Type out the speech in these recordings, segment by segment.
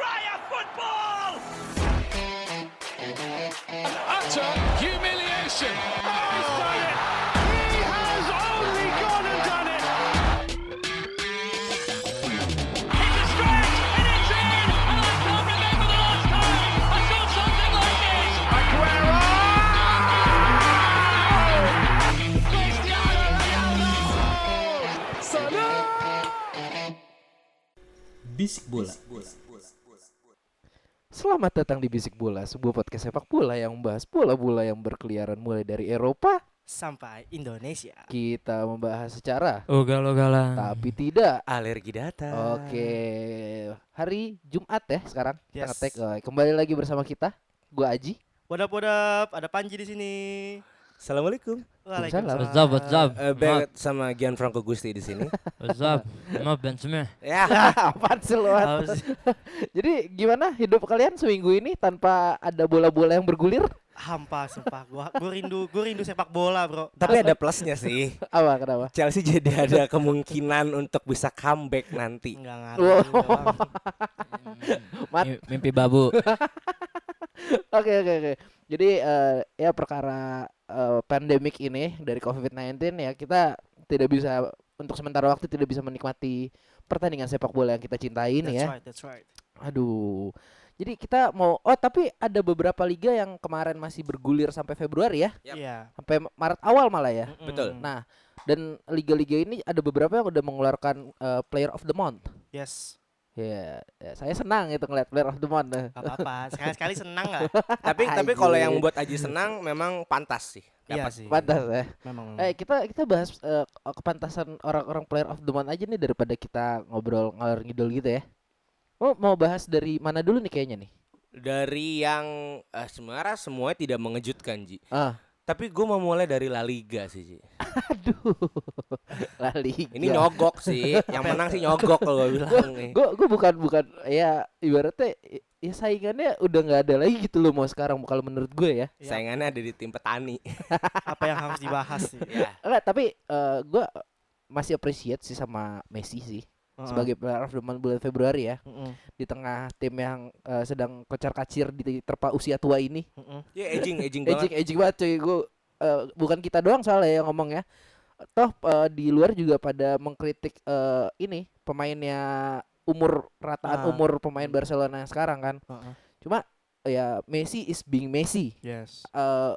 Raya football! Utter humiliation. He's done it. He has only gone and done it. It's a stretch and it's in! And I can't remember the last time I saw something like this! Aguero. Cristiano Ronaldo! Salah. Bisik bola. Selamat datang di Bisik Bola, sebuah podcast sepak bola yang membahas bola-bola yang berkeliaran mulai dari Eropa. sampai Indonesia. Kita membahas secara, Ugal-ugalan. tapi tidak. Alergi data. Oke, hari Jumat ya sekarang kita Yes. ngetek. Oh, Kembali lagi bersama kita, gua Aji. Wadap wadap, ada Panji di sini. Assalamualaikum. Waalaikumsalam. What's up, what's up? Eh, Bennett sama Gianfranco Gusti di sini. What's up? Maaf Ben semua. ya. Apaan sih lu? Apa? Jadi gimana hidup kalian seminggu ini tanpa ada bola-bola yang bergulir? Hampa sumpah gua. Gua rindu gua rindu sepak bola, Bro. Tapi ada plusnya sih. Apa kenapa? Chelsea jadi ada kemungkinan untuk bisa comeback nanti. Enggak ngaruh. Wow. Mat. Mi- Mimpi babu. Oke oke oke. Jadi eh, ya perkara eh, pandemik ini dari COVID-19 ya kita tidak bisa untuk sementara waktu tidak bisa menikmati pertandingan sepak bola yang kita cintai ini That's ya. right, that's right. Aduh. Jadi kita mau oh tapi ada beberapa liga yang kemarin masih bergulir sampai Februari ya, Yap. Iya. sampai Maret awal malah ya. Mm-mm. Betul. Nah, dan liga-liga ini ada beberapa yang udah mengeluarkan eh, Player of the Month. Yes. Ya, ya, saya senang itu ngeliat Player of the Month. Gak apa-apa. Sekali-sekali senang lah. Tapi tapi kalau yang membuat Aji senang memang pantas sih. Iya Dapat sih. Pantas ya. Memang. Eh kita kita bahas eh, kepantasan orang-orang player of the month aja nih daripada kita ngobrol ngalor ngidul gitu ya. Oh mau bahas dari mana dulu nih kayaknya nih? Dari yang eh, sebenarnya semuanya tidak mengejutkan Ji. Ah, Tapi gue mau mulai dari La Liga sih Ji. aduh, La Liga. Ini nyogok sih. Yang menang sih nyogok kalau gue bilang nih. Gue gue bukan bukan ya ibaratnya ya saingannya udah nggak ada lagi gitu loh mau sekarang kalau menurut gue ya. Iya. Saingannya ada di tim petani. Apa yang harus dibahas sih? ya. Enggak tapi eh, gue masih appreciate sih sama Messi sih Sebagai player of the month bulan Februari ya Mm-mm. di tengah tim yang eh, sedang kocar kacir di terpa usia tua ini. Mm-mm. Ya aging aging Aging banget. aging banget cuy gue bukan kita doang soalnya yang ngomong ya toh eh, di luar juga pada mengkritik eh, ini pemainnya umur rataan Ah. umur pemain Barcelona yang sekarang kan Heeh. cuma ya Messi is being Messi Yes. Eh,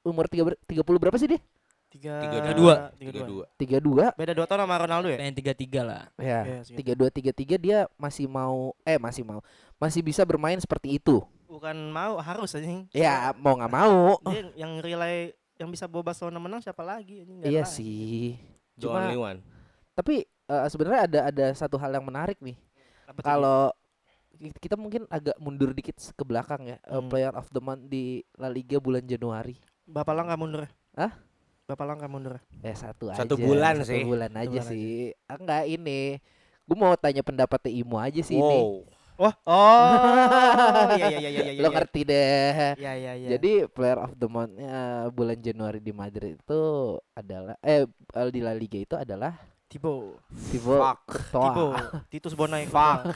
umur tiga ber- 30 berapa sih dia Tiga, Tiga dua. Tiga Tiga dua. dua. 32 Beda dua tahun sama Ronaldo ya? Pengen tiga-tiga lah. ya Yes, yes. tiga dua tiga tiga dia masih mau eh masih mau masih bisa bermain seperti itu Bukan mau, harus aja. ya mau nggak mau Dia yang relay yang bisa bawa Barcelona menang siapa lagi? Ini nggak iya ada lain. sih The Cuma- only one. tapi eh, sebenarnya ada ada satu hal yang menarik nih kalau ki- kita mungkin agak mundur dikit ke belakang ya eh, Hmm. player of the month di La Liga bulan Januari Gi? Berapa langkah mundur? Hah? Berapa langkah mundur? eh satu, Satu aja bulan satu sih. bulan aja bulan aja. sih Ah, enggak ini gue mau tanya pendapatnya Imo aja sih ini Wow. Wah, oh, iya iya iya iya iya. lo ngerti deh Iya iya iya. jadi player of the month-nya bulan Januari di Madrid itu adalah eh eh, di La Liga itu adalah Tibo, Thibaut Fuck. Tibo, Titus Bonai. Fuck.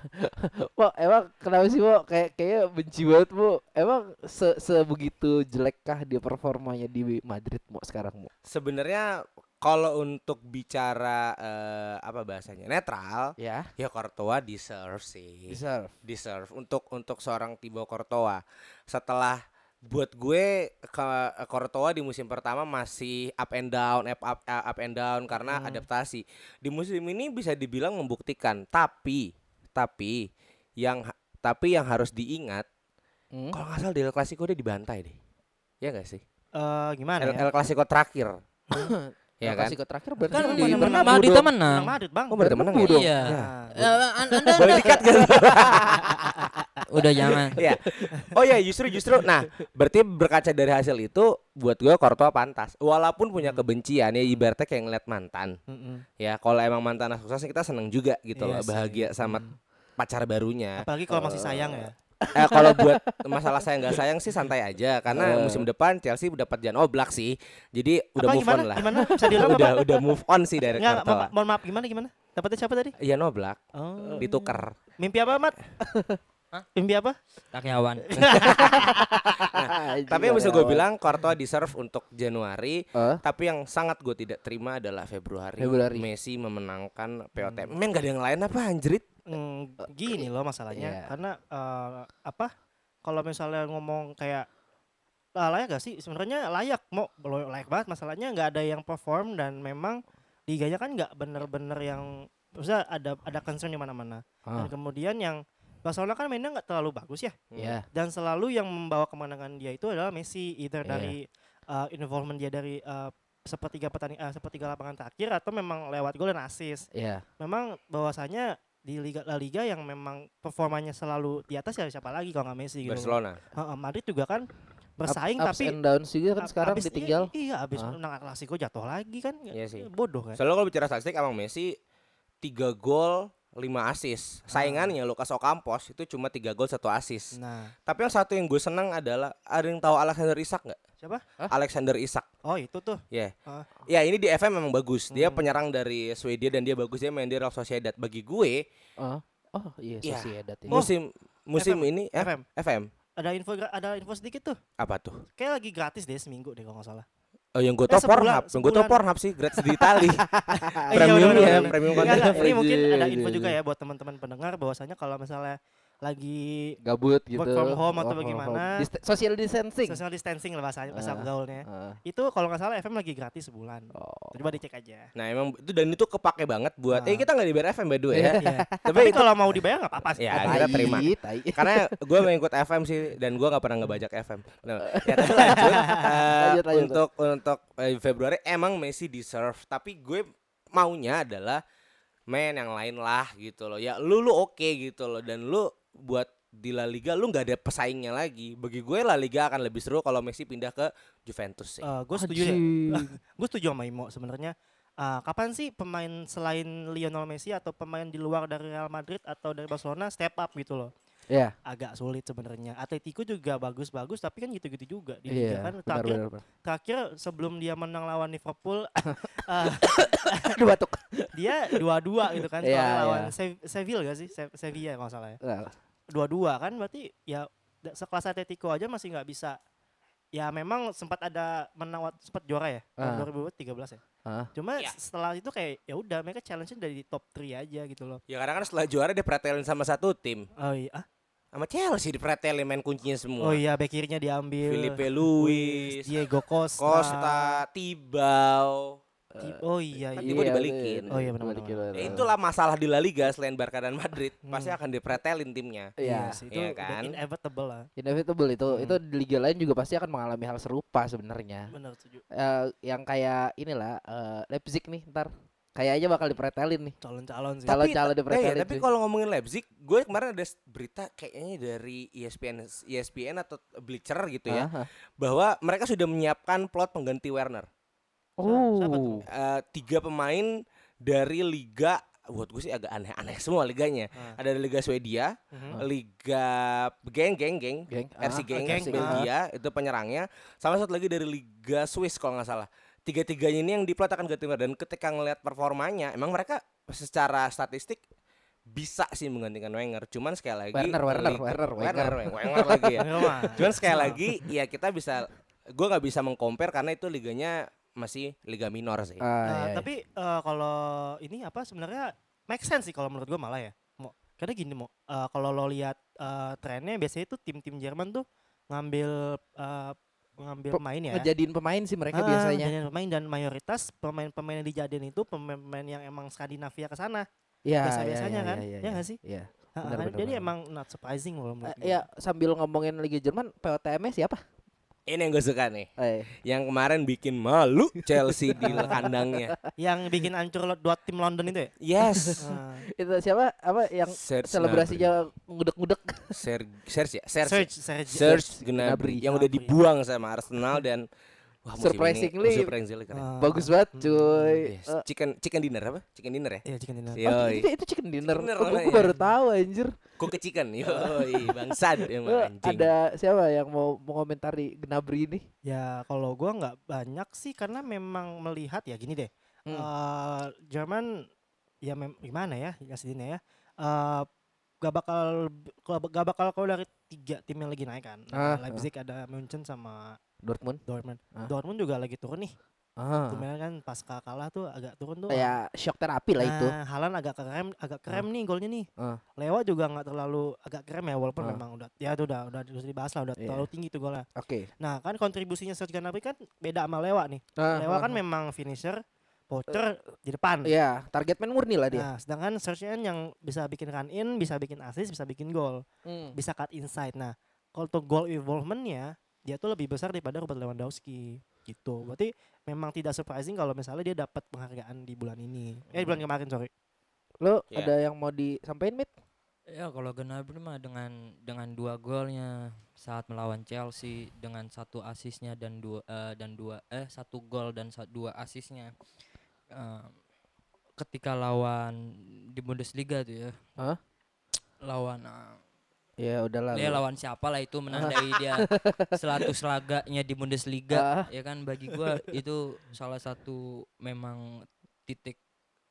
Bo, emang kenapa sih, Bo? Kayak kayak benci banget, Bu. Emang se sebegitu jelekkah dia performanya di Madrid, Mo, sekarang, Mo? Sebenarnya kalau untuk bicara eh, apa bahasanya netral, Ya, ya Courtois deserve sih. deserve. Deserve untuk untuk seorang Thibaut Courtois. Setelah buat gue ke Courtois di musim pertama masih up and down, up up, up and down karena Hmm. adaptasi. Di musim ini bisa dibilang membuktikan, tapi tapi yang tapi yang harus diingat Hmm? kalau nggak salah di El Clasico dia dibantai deh. Ya nggak sih? Eh gimana El, ya? El Clasico terakhir. ya kan? Klasiko terakhir berarti Kan di menang- Madrid menang. Menang Madrid, Bang. Oh, berarti menang ya? Iya. Nah, Eh, an- anda, Boleh anda- dikat gak? Udah jangan. Iya. Oh ya justru justru nah berarti berkaca dari hasil itu buat gue Courtois pantas walaupun punya kebencian ya ibaratnya kayak ngeliat mantan mm-mm. ya kalau emang mantan sukses kita seneng juga gitu Iya loh sih. bahagia sama Mm. pacar barunya Apalagi kalau masih sayang ya. eh kalau buat masalah sayang nggak sayang sih santai aja karena Eh. musim depan Chelsea udah dapat Jan Oblak sih jadi udah Apa move gimana? on lah Gimana? Bisa diulang udah Bapak? udah move on sih dari Courtois mohon maaf gimana gimana? Dapatnya siapa tadi? Jan Oblak Oh. ditukar Mimpi apa, Mat? Hah? Mimpi apa? Karyawan. Tapi yang bisa gue bilang Courtois deserve untuk Januari. Eh? Tapi yang sangat gue tidak terima adalah Februari, Februari. Messi memenangkan POTM Men gak ada yang lain apa anjrit? Hmm, gini loh masalahnya. Iya. karena eh, apa? Kalau misalnya ngomong kayak ah, layak gak sih? Sebenarnya layak mau layak banget. Masalahnya nggak ada yang perform dan memang liganya kan nggak bener-bener yang maksudnya ada ada concern di mana-mana. Dan Ah, kemudian yang Barcelona kan mainnya nggak terlalu bagus ya Iya. dan selalu yang membawa kemenangan dia itu adalah Messi either Iya. dari uh, involvement dia dari uh, sepertiga pertanding uh, sepertiga lapangan terakhir atau memang lewat gol dan assist Iya. memang bahwasanya di Liga La Liga yang memang performanya selalu di atas ya siapa lagi kalau nggak Messi gitu. Barcelona Heeh, Madrid juga kan bersaing Up- ups tapi and downs juga kan ab- sekarang abis- ditinggal. Iya, iya abis Ah. menang Atletico jatuh lagi kan. Iya sih. Bodoh kan. Soalnya kalau bicara statistik emang Messi 3 gol 5 assist Saingannya Lucas Ocampos itu cuma 3 gol 1 assist Nah, Tapi yang satu yang gue seneng adalah Ada yang tahu Alexander Isak nggak? siapa? Alexander Isak Oh, itu tuh. Ya Ah. Ya ini di FM memang bagus Dia Hmm. penyerang dari Swedia dan dia bagus Dia main di Real Sociedad Bagi gue Oh, oh iya Iya. Sociedad ya. musim musim FM. ini eh, FM. FM Ada info ada info sedikit tuh. apa tuh? Kayak lagi gratis deh seminggu deh kalau nggak salah. Oh yang gue Eh, tau Pornhub, yang gue tau. Pornhub sih gratis di Itali. Iya, premium ya, premium konten. ini mungkin Iya, ada iya, info iya. juga ya buat teman-teman pendengar bahwasanya kalau misalnya lagi Gabut gitu. Work from home atau bagaimana. home. Dist- social distancing. social distancing lah bahasanya bahasa Ah. gaulnya. Ah. Itu kalau nggak salah FM lagi gratis sebulan. Oh. Coba dicek aja. Nah emang itu dan itu kepake banget buat. Eh Ah. kita nggak dibayar FM by the way ya. Iya. Tapi Tapi itu- kalau mau dibayar nggak apa-apa sih. Ya, Apa- kita terima. Tai, tai. Karena gue mengikut FM sih dan gue nggak pernah ngebajak FM. Nah, ya tapi lanjut. Eh, Lanjut, lanjut. untuk untuk eh, Februari emang Messi deserve. Tapi gue maunya adalah main yang lain lah gitu loh. Ya lu lu oke gitu loh dan lu buat di La Liga lu nggak ada pesaingnya lagi. Bagi gue La Liga akan lebih seru kalau Messi pindah ke Juventus sih. Eh, gue setuju deh. Anjing. Gue setuju sama Imo sebenarnya. eh, kapan sih pemain selain Lionel Messi atau pemain di luar dari Real Madrid atau dari Barcelona step up gitu loh? Iya. Agak sulit sebenarnya. Atletico juga bagus-bagus tapi kan gitu-gitu juga di Iya. liga kan. Benar Terakhir, benar. benar. terakhir sebelum dia menang lawan Liverpool, eh, Aduh batuk. dia dua-dua gitu kan Iya, soalnya lawan iya. Sev- Seville gak sih? Se- Sevilla kalau nggak salah ya. Nah, dua-dua kan berarti ya sekelas Atletico aja masih nggak bisa ya memang sempat ada menang sempat juara ya Ah. tahun 2013 ya Ah. cuma Ya. setelah itu kayak ya udah mereka challenge dari top 3 aja gitu loh Ya kadang kan setelah juara dia pretelin sama satu tim. oh iya ah, Sama Chelsea dipretelin main kuncinya semua. oh iya back kirinya diambil Filipe Luis, Diego Costa, Costa, Tibau. Ti- oh iya Kan iya Tiba dibalikin. Oh iya, benar, benar, Ya itulah masalah di La Liga selain Barca dan Madrid Hmm. pasti akan dipretelin timnya. Iya. itu Iya udah kan? inevitable lah Inevitable itu. Hmm. Itu di liga lain juga pasti akan mengalami hal serupa sebenarnya. benar setuju Eh, yang kayak inilah eh, Leipzig nih ntar kayaknya bakal dipretelin nih. calon-calon sih Calon-calon Eh, dipretelin. tapi kalau ngomongin Leipzig, gue kemarin ada berita kayaknya dari E ESPN ESPN atau Bleacher gitu ya, Ah, ah. bahwa mereka sudah menyiapkan plot pengganti Werner. siapa tuh? Oh. Eh, tiga pemain dari liga buat gue sih agak aneh-aneh semua liganya. Ah. Ada Liga Swedia, Mhm. Liga Geng Geng Geng, Geng. RC Ah, Geng, Geng, Belgia itu penyerangnya, sama satu lagi dari Liga Swiss kalau nggak salah. Tiga-tiganya ini yang diplot akan ganti dan ketika ngelihat performanya, emang mereka secara statistik bisa sih menggantikan Wenger. Cuman sekali lagi Werner, Werner, Werner, Werner, Wenger lagi ya. Cuman sekali lagi ya kita bisa gue nggak bisa mengcompare karena itu liganya masih liga minor sih. Ah, Eh, iya, iya. tapi eh, kalau ini apa sebenarnya make sense sih kalau menurut gua malah ya. Mau karena gini mau eh, kalau lo lihat eh, trennya biasanya itu tim-tim Jerman tuh ngambil eh, ngambil Pe- pemain ya. ngejadiin pemain sih mereka Ah, biasanya. ngejadiin pemain dan mayoritas pemain-pemain yang dijadiin itu pemain-pemain yang emang Skandinavia ke sana. Iya, biasa-biasanya iya, kan? iya, Ya nggak sih? Iya. Benar, benar, jadi benar. emang not surprising loh menurut Eh, ya sambil ngomongin Liga Jerman, POTM siapa? Ini yang gue suka nih. Eh, Yang kemarin bikin malu Chelsea di kandangnya. Yang bikin hancur dua tim London itu ya? Yes. Ah, itu siapa? Apa yang Serge selebrasinya ngudek-ngudek? Serge, Serge ya, Serge. Serge, Serge, Serge Gnabry. Gnabry yang udah dibuang sama Arsenal dan wah Surprisingly, ini, surprisingly keren. Ah, Bagus banget, hmm, cuy. Yes. Eh, Chicken chicken dinner apa? Chicken dinner ya? Iya, chicken dinner. Yoi. oh, itu, itu chicken dinner. Dinner Oh, gua namanya. baru tahu anjir. Kok ke chicken? Yoi, bangsat Eh, emang anjing. ada siapa yang mau mengomentari Gnabry ini? Ya kalau gua nggak banyak sih karena memang melihat ya gini deh. Hmm. eh Jerman ya mem- gimana ya jelasinnya ya. Eh gak bakal gak bakal kalau dari tiga tim yang lagi naik kan. Ah, Leipzig ada Munchen sama Dortmund. Dortmund. Ah. Dortmund juga lagi turun nih. Ah. Kemarin kan pasca kalah tuh agak turun tuh. Kayak shock terapi lah itu. Nah, Haaland agak krem, agak krem nih golnya nih. Ah. Lewa juga nggak terlalu agak krem ya walaupun Ah. memang udah ya itu udah udah udah dibahas lah udah Iya. terlalu tinggi tuh golnya. Oke. Nah, kan kontribusinya Serge Gnabry kan beda sama Lewa nih. Ah, Lewa ah, kan ah. memang finisher, poacher di depan. Iya, target man murni lah dia. Nah, sedangkan Serge Gnabry yang bisa bikin run in, bisa bikin assist, bisa bikin gol, Hmm. bisa cut inside. Nah, kalau untuk goal involvementnya dia tuh lebih besar daripada Robert Lewandowski gitu. Berarti memang tidak surprising kalau misalnya dia dapat penghargaan di bulan ini. Eh bulan kemarin sorry. Lo Iya. ada yang mau disampaikan, Mit? Ya kalau Gnabry mah dengan dengan dua golnya saat melawan Chelsea dengan satu asisnya dan dua eh, dan dua eh satu gol dan sa- dua asisnya Eh, ketika lawan di Bundesliga tuh ya Hah? lawan eh, Ya udahlah. ya lo. lawan siapa lah itu menandai dia seratus laganya di Bundesliga Ah. ya kan bagi gua itu salah satu memang titik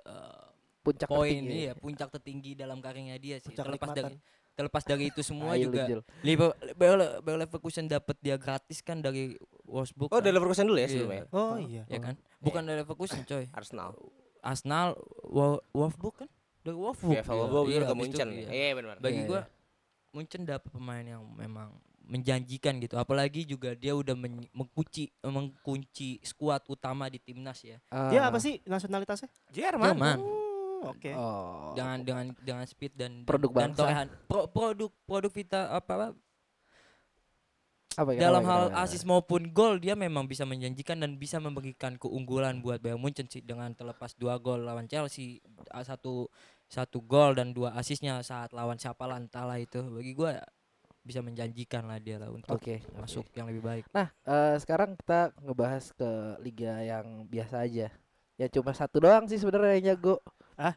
eh, puncak poin tertinggi. iya puncak tertinggi dalam karirnya dia sih Puncak terlepas dari kenikmatan. terlepas dari itu semua Ayo, juga Lijul. Liver- Bayer Bayer Leverkusen dapat dia gratis kan dari Wolfsburg Oh, kan? dari Leverkusen dulu ya Iya. sebelumnya. Oh iya. ya kan bukan dari Leverkusen coy Arsenal. Arsenal Wo- Wolfsburg kan dari Wolfsburg iya. Wolfsburg Iya, ke habis itu, Munchen. iya. Iya, benar. bagi Iya, gua Munchen dapat pemain yang memang menjanjikan gitu apalagi juga dia udah men- mengkunci mengkunci skuad utama di timnas ya Dia Ah. apa sih nasionalitasnya? Jerman. Jerman Oh, Oke. Oh. dengan dengan dengan speed dan Produk dan torehan pro- produk produk Vita apa, apa Apa ya, dalam apa ya, hal apa ya? asis maupun gol dia memang bisa menjanjikan dan bisa memberikan keunggulan buat Bayern Munchen sih dengan terlepas dua gol lawan Chelsea satu satu gol dan dua asisnya saat lawan siapa lah entahlah itu bagi gua bisa menjanjikan lah dia lah untuk Oke, masuk yang lebih baik Nah, eh, sekarang kita ngebahas ke liga yang biasa aja. Ya cuma satu doang sih sebenarnya yang jago.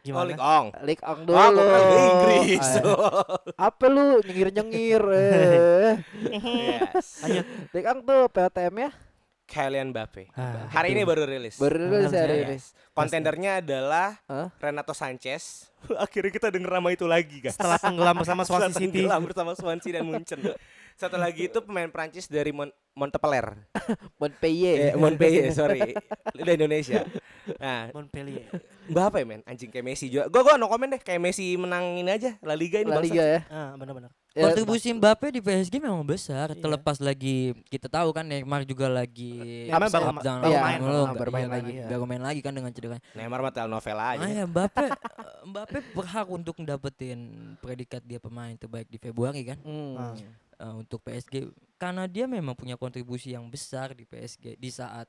Oh, Gimana? Ligue Ong. League Ong Oh, dulu. aku kan Inggris. Ah, apa lu nyengir-nyengir eh. yes. Lanjut. League Ong tuh PLTM ya. Kylian Mbappe. Ah. Hari ini baru rilis. Baru rilis Ah, hari Yes. ini. Kontendernya adalah Hah? Renato Sanchez. Akhirnya kita denger nama itu lagi, guys. Setelah tenggelam bersama Swansea Setelah City. tenggelam bersama Swansea dan Munchen. Satu lagi itu pemain Prancis dari Mon Montpellier. Montpellier. Eh, Montpellier, sorry. Udah Indonesia. Nah, Montpellier. Mbak apa ya, men? Anjing kayak Messi juga. Gua gua no komen deh, kayak Messi menang ini aja La Liga ini La. Liga ya. Ah, benar-benar. Ya, kontribusi Mbappe di PSG memang besar Iya. terlepas lagi kita tahu kan Neymar juga lagi Neymar baru down baru main iya, lagi, ya. baru main lagi kan dengan cedera Neymar mah telenovela aja. Ah ya Mbappe Mbappe berhak untuk dapetin predikat dia pemain terbaik di Februari kan Hmm. Ah. eh, untuk PSG karena dia memang punya kontribusi yang besar di PSG di saat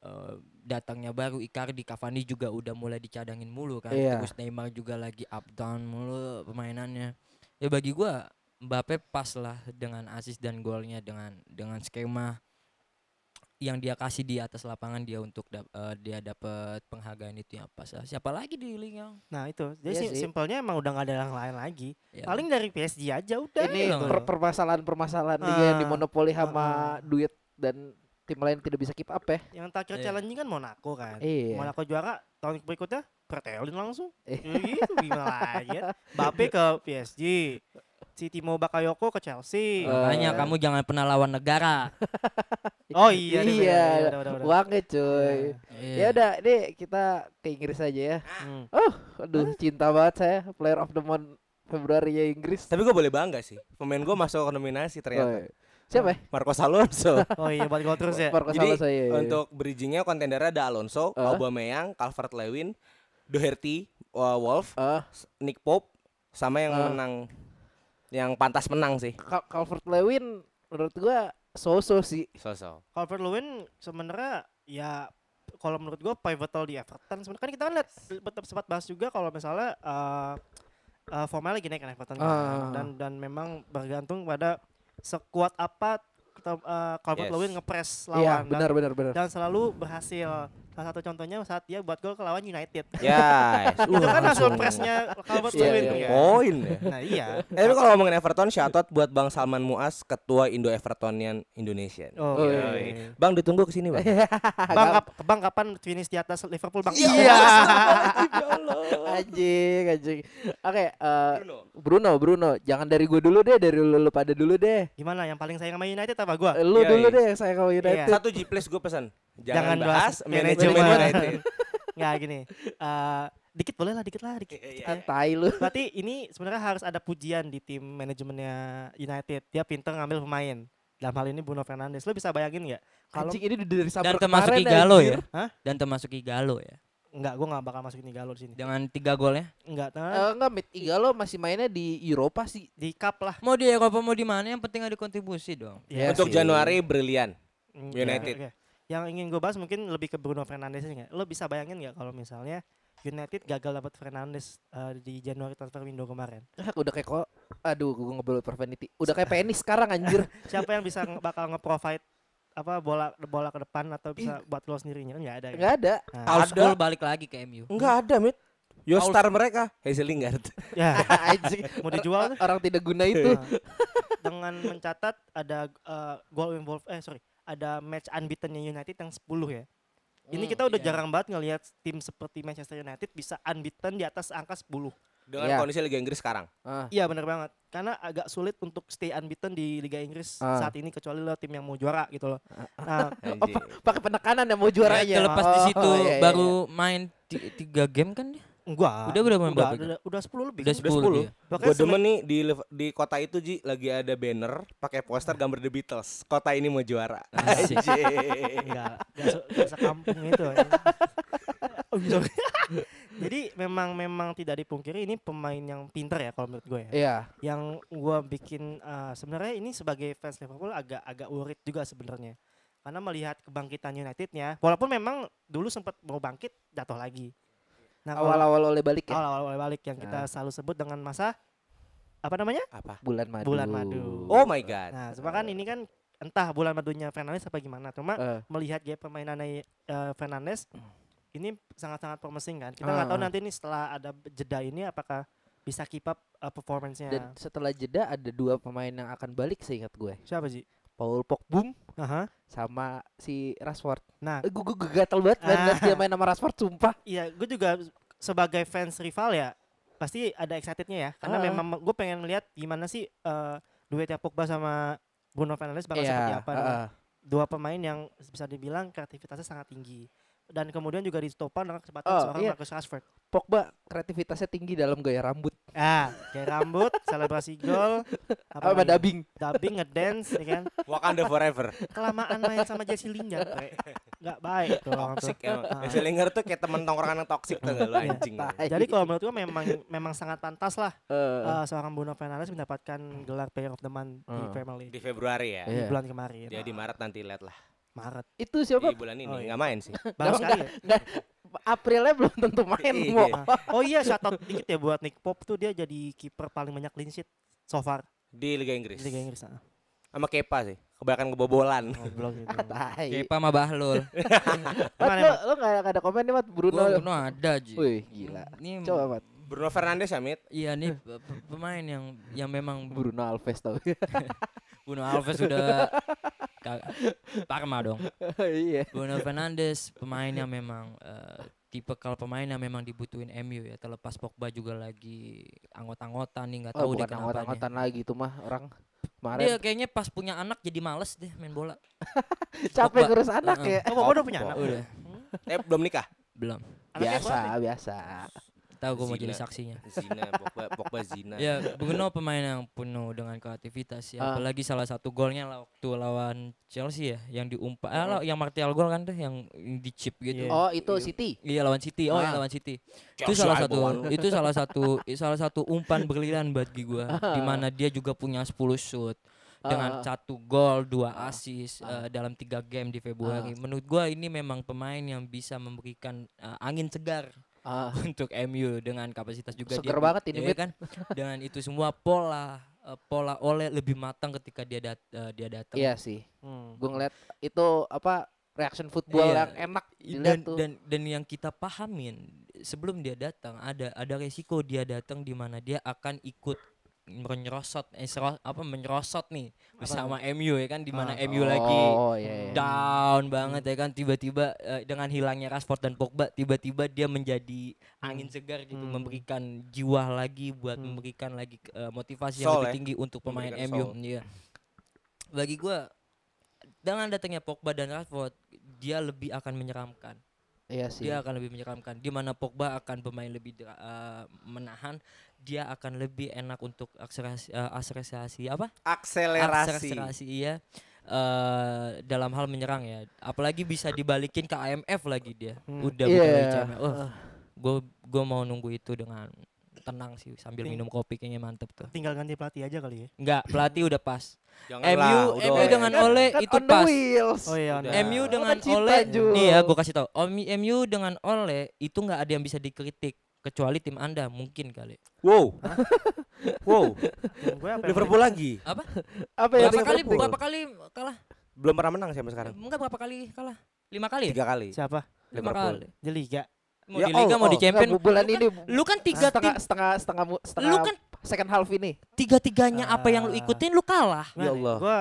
eh, datangnya baru Icardi Cavani juga udah mulai dicadangin mulu kan Iya. terus Neymar juga lagi up down mulu permainannya ya bagi gua Mbappe pas lah dengan asis dan golnya dengan dengan skema yang dia kasih di atas lapangan dia untuk dap- eh, dia dapat penghargaan itu yang pas lah. siapa lagi di liga Nah, itu. Jadi sih. simpelnya emang udah gak ada yang lain lagi. Ya. Paling dari PSG aja udah. Ini gitu. per- permasalahan-permasalahan liga yang Ah. dimonopoli sama Ah. duit dan tim lain tidak bisa keep up ya. Yang terakhir Iya. challenging kan Monaco kan. Iya. Monaco juara tahun berikutnya pretelin langsung. Eh. Ya gitu gimana lagi. Mbappe ke PSG. Si Timo Bakayoko ke Chelsea. Eh. makanya kamu jangan pernah lawan negara Oh iya, deh, iya, iya, udah. uangnya cuy. Iya. Ya udah, ini kita ke Inggris aja ya. Hmm. Aduh, cinta banget saya player of the month Februari ya Inggris. Tapi gue boleh bangga sih. Pemain gue masuk ke nominasi Oh, ternyata. siapa ya? Marcos Alonso. Oh iya buat gol terus ya. Marcos Jadi Alonso, iya, iya. untuk bridgingnya kontendernya ada Alonso, Ah. Aubameyang, Calvert Lewin, Doherty, uh, Wolf, Ah, Nick Pope, sama yang Ah. menang, yang pantas menang sih. Cal- Calvert Lewin menurut gua so-so sih. Sosok. Calvert Lewin sebenarnya ya kalau menurut gua pivotal di Everton. Sebenarnya kan kita kan lihat sempat sempat bahas juga kalau misalnya eh eh, formnya lagi naik kan Everton kan. Ah. dan dan memang bergantung pada sekuat apa kita eh, Calvert Yes. Lewin ngepres Iya, lawan dan, benar benar benar. dan selalu berhasil. Salah satu contohnya saat dia buat gol ke lawan United. Ya, itu kan hasil presnya Calvert Iya, Lewin iya, tuh iya. ya. Poin ya. Nah iya. Eh, tapi kalau ngomongin Everton, shoutout buat Bang Salman Muas, ketua Indo Evertonian Indonesia. Oh, Oh, iya. iya. Bang ditunggu ke sini, Bang. Bang, kap- bang kapan finish di atas Liverpool bang? Iya. anjing, anjing. Oke, eh, Bruno, Bruno, jangan dari gue dulu deh, dari lu, lu pada dulu deh. Gimana yang paling sayang sama United apa gua? Lu Iya, dulu iya. deh yang saya kalau United. Satu G Plus gue pesan. Jangan, Jangan bahas manajemen. United. Nggak gini. eh, dikit boleh lah, dikit lah, dikit. Iya, Kan tai lu. Berarti ini sebenarnya harus ada pujian di tim manajemennya United. Dia pinter ngambil pemain. Dalam hal ini Bruno Fernandes. Lu bisa bayangin nggak? Kalau ini dari Dan summer termasuk Igalo ya. Hah? Dan termasuk Igalo ya. Enggak, gua nggak bakal masukin Igalo di sini. Dengan tiga golnya. Enggak, nah, Eh, enggak, Mit Igalo masih mainnya di Eropa sih. di cup lah. Mau di Eropa mau di mana yang penting ada kontribusi dong. Iya Untuk sih. Januari brilian. United. oke, oke. Yang ingin gue bahas mungkin lebih ke Bruno Fernandes nggak? Lo bisa bayangin nggak kalau misalnya United gagal dapat Fernandes eh, di Januari transfer window kemarin? Ah, udah kayak kok aduh gue ngebel Profanity. Udah kayak penis sekarang anjir. Siapa yang bisa bakal nge-provide apa bola bola ke depan atau bisa buat gol sendirinya? Nggak ada. ya? Enggak ada. Nah, Paul balik lagi ke MU. Enggak ada, Mit. Yo star mereka Hazel Lingard. ya, anjing. mau dijual. Orang tidak guna itu. Nah, dengan mencatat ada eh, goal involve eh sorry ada match unbeatennya United yang 10 ya. Ini Hmm, kita udah iya. jarang banget ngelihat tim seperti Manchester United bisa unbeaten di atas angka 10. Dengan Iya. kondisi Liga Inggris sekarang. Ah, Iya benar banget. Karena agak sulit untuk stay unbeaten di Liga Inggris Ah. saat ini kecuali lo tim yang mau juara gitu loh. Nah, Anjing. pakai penekanan yang mau juaranya. Ya, terlepas di Oh, situ iya, iya, baru main ti- tiga game kan dia. enggak. Udah udah main udah, berapa? udah, udah 10 lebih. Udah kan? 10 10. dia. Makanya Gue semen- demen nih di di kota itu Ji lagi ada banner pakai poster gambar The Beatles. Kota ini mau juara. Anjing. enggak, enggak, se- enggak sekampung itu. Oh. Jadi memang memang tidak dipungkiri ini pemain yang pinter ya kalau menurut gue ya. Iya. Yang gue bikin eh, sebenarnya ini sebagai fans Liverpool agak agak worried juga sebenarnya. Karena melihat kebangkitan Unitednya, walaupun memang dulu sempat mau bangkit jatuh lagi. Nah, Awal-awal oleh balik ya. awal-awal balik yang kita Ah. selalu sebut dengan masa apa namanya? Apa? Bulan madu. Bulan madu. Oh my god. Nah, cuma kan ini kan entah bulan madunya Fernandes apa gimana. Cuma Eh, melihat gaya permainannya eh, Fernandes ini sangat-sangat promising kan. Kita nggak tahu Ah. nanti nih setelah ada jeda ini apakah bisa keep up uh, performance-nya. dan setelah jeda ada dua pemain yang akan balik seingat gue. Siapa sih? Paul Pogba Aha. sama si Rashford. Nah, Eh, gue gue gatel banget Ah. dia main sama Rashford sumpah. iya, gue juga sebagai fans rival ya pasti ada excitednya ya. Karena Ah. memang gue pengen melihat gimana sih uh, duetnya Pogba sama Bruno Fernandes bakal seperti apa. heeh. Dua pemain yang bisa dibilang kreativitasnya sangat tinggi. Dan kemudian juga ditopang dengan kecepatan Oh, seorang iya. Marcus Rashford. Pogba kreativitasnya tinggi dalam gaya rambut. Ah, kayak rambut, selebrasi gol, Apa lagi? dubbing? dubbing, ngedance, ya kan. Wakanda forever. Kelamaan main sama Jesse Lingard, Bre. nggak baik tuh orang tuh. Toxic emang. Ah. Hazel Lingard tuh kayak temen tongkrongan yang toxic tuh gak lu Iya. anjing. Jadi kalau menurut gua memang memang sangat pantas lah Eh, eh, seorang Bruno Fernandes mendapatkan gelar Player of the Month di Hmm. Premier League Di Februari ya. di Iya. bulan kemarin. Dia di Maret nanti lihat lah. Maret. itu siapa? Di bulan ini Oh, iya. nggak main sih. Baru sekali ya. Nggak, Aprilnya belum tentu main Iya. Mo. Oh iya, shout out dikit ya buat Nick Pope tuh dia jadi kiper paling banyak clean sheet so far Di Liga Inggris. di Liga Inggris. Ah. Sama Kepa sih. Kebanyakan kebobolan. Goblok gitu. Tai. Kepa sama Bahlul. Mat, lo, lo gak, gak ada komen nih Mat Bruno. Gua Bruno ada Ji. Wih gila. Ini Coba Mat Bruno Fernandes ya, Mit? Iya nih pe- pe- pemain yang yang memang Bruno Alves tau. Bruno Alves sudah ka- Parma dong. iya. Bruno Fernandes pemain yang memang eh, tipe kalau pemain yang memang dibutuhin MU ya terlepas Pogba juga lagi anggot-anggotan nih nggak tahu Oh, deh kenapa anggotan-anggotan lagi tuh mah orang kemarin Dia kayaknya pas punya anak jadi males deh main bola. capek ngurus anak Heeh. ya. Oh, Pogba udah punya anak. Udah Eh, belum nikah. belum. Anaknya Biasa, biasa. Tahu gue mau jadi saksinya. Zina, Pogba, Pogba Zina. Ya, Bruno pemain yang penuh dengan kreativitas ya. Ah. Apalagi salah satu golnya lah waktu lawan Chelsea ya, yang diumpan, ah, lah, yang Martial gol kan tuh yang di chip gitu. Iya. Oh, itu City. Iya lawan City. Oh, Ah. yang lawan City. itu Chelsea salah aja satu itu salah satu salah satu umpan berlian bagi gua di mana dia juga punya 10 shoot Ah. dengan satu gol, dua assist eh, dalam tiga game di Februari. Menurut gua ini memang pemain yang bisa memberikan eh, angin segar Ah, untuk MU dengan kapasitas juga Seger dia banget ini, Mit. kan dengan itu semua pola eh, pola oleh lebih matang ketika dia dat eh, dia datang iya sih. Hmm. Gue ngeliat itu apa reaction football Iya. yang enak dan tuh. dan dan yang kita pahamin sebelum dia datang ada ada resiko dia datang di mana dia akan ikut menyerosot eh, sero- apa menyerosot nih bersama MU ya kan di mana Ah. MU lagi Oh iya. iya. down banget ya kan tiba-tiba eh, dengan hilangnya Rashford dan Pogba tiba-tiba dia menjadi angin segar gitu Hmm. memberikan jiwa lagi buat Hmm. memberikan lagi eh, motivasi yang Soul lebih ya? tinggi untuk pemain Memberikan MU. Iya. bagi gua dengan datangnya Pogba dan Rashford dia lebih akan menyeramkan Iya sih. dia akan lebih menyeramkan di mana Pogba akan bermain lebih eh, menahan dia akan lebih enak untuk akselerasi eh, akselerasi apa Akselerasi. akselerasi iya eh dalam hal menyerang ya apalagi bisa dibalikin ke AMF lagi dia Hmm. udah Iya. bukan CMF. Wah, gue gue mau nunggu itu dengan tenang sih sambil Ting- minum kopi kayaknya mantep tuh Tinggal ganti pelatih aja kali ya. enggak pelatih udah pas Janganlah, MU udah MU oleh. dengan Kan- Ole kan itu on the pas wheels. Oh iya. Udah. MU dengan kan cinta, Ole Jul. nih ya gue kasih tau MU dengan Ole itu nggak ada yang bisa dikritik kecuali tim anda mungkin kali Wow. wow. Liverpool lagi. apa Apa ya berapa kali berapa kali kalah Belum pernah menang sampai sekarang. enggak berapa kali kalah lima kali ya Tiga kali. Siapa? lima Liverpool. kali Di Liga. Mau Ya di liga mau Allah, di champion Enggak, bulan Lu kan- ini lu kan tiga setengah tim setengah setengah setengah lu kan second half ini. tiga tiganya apa yang lu Ah. ikutin lu kalah Ya Allah. Gue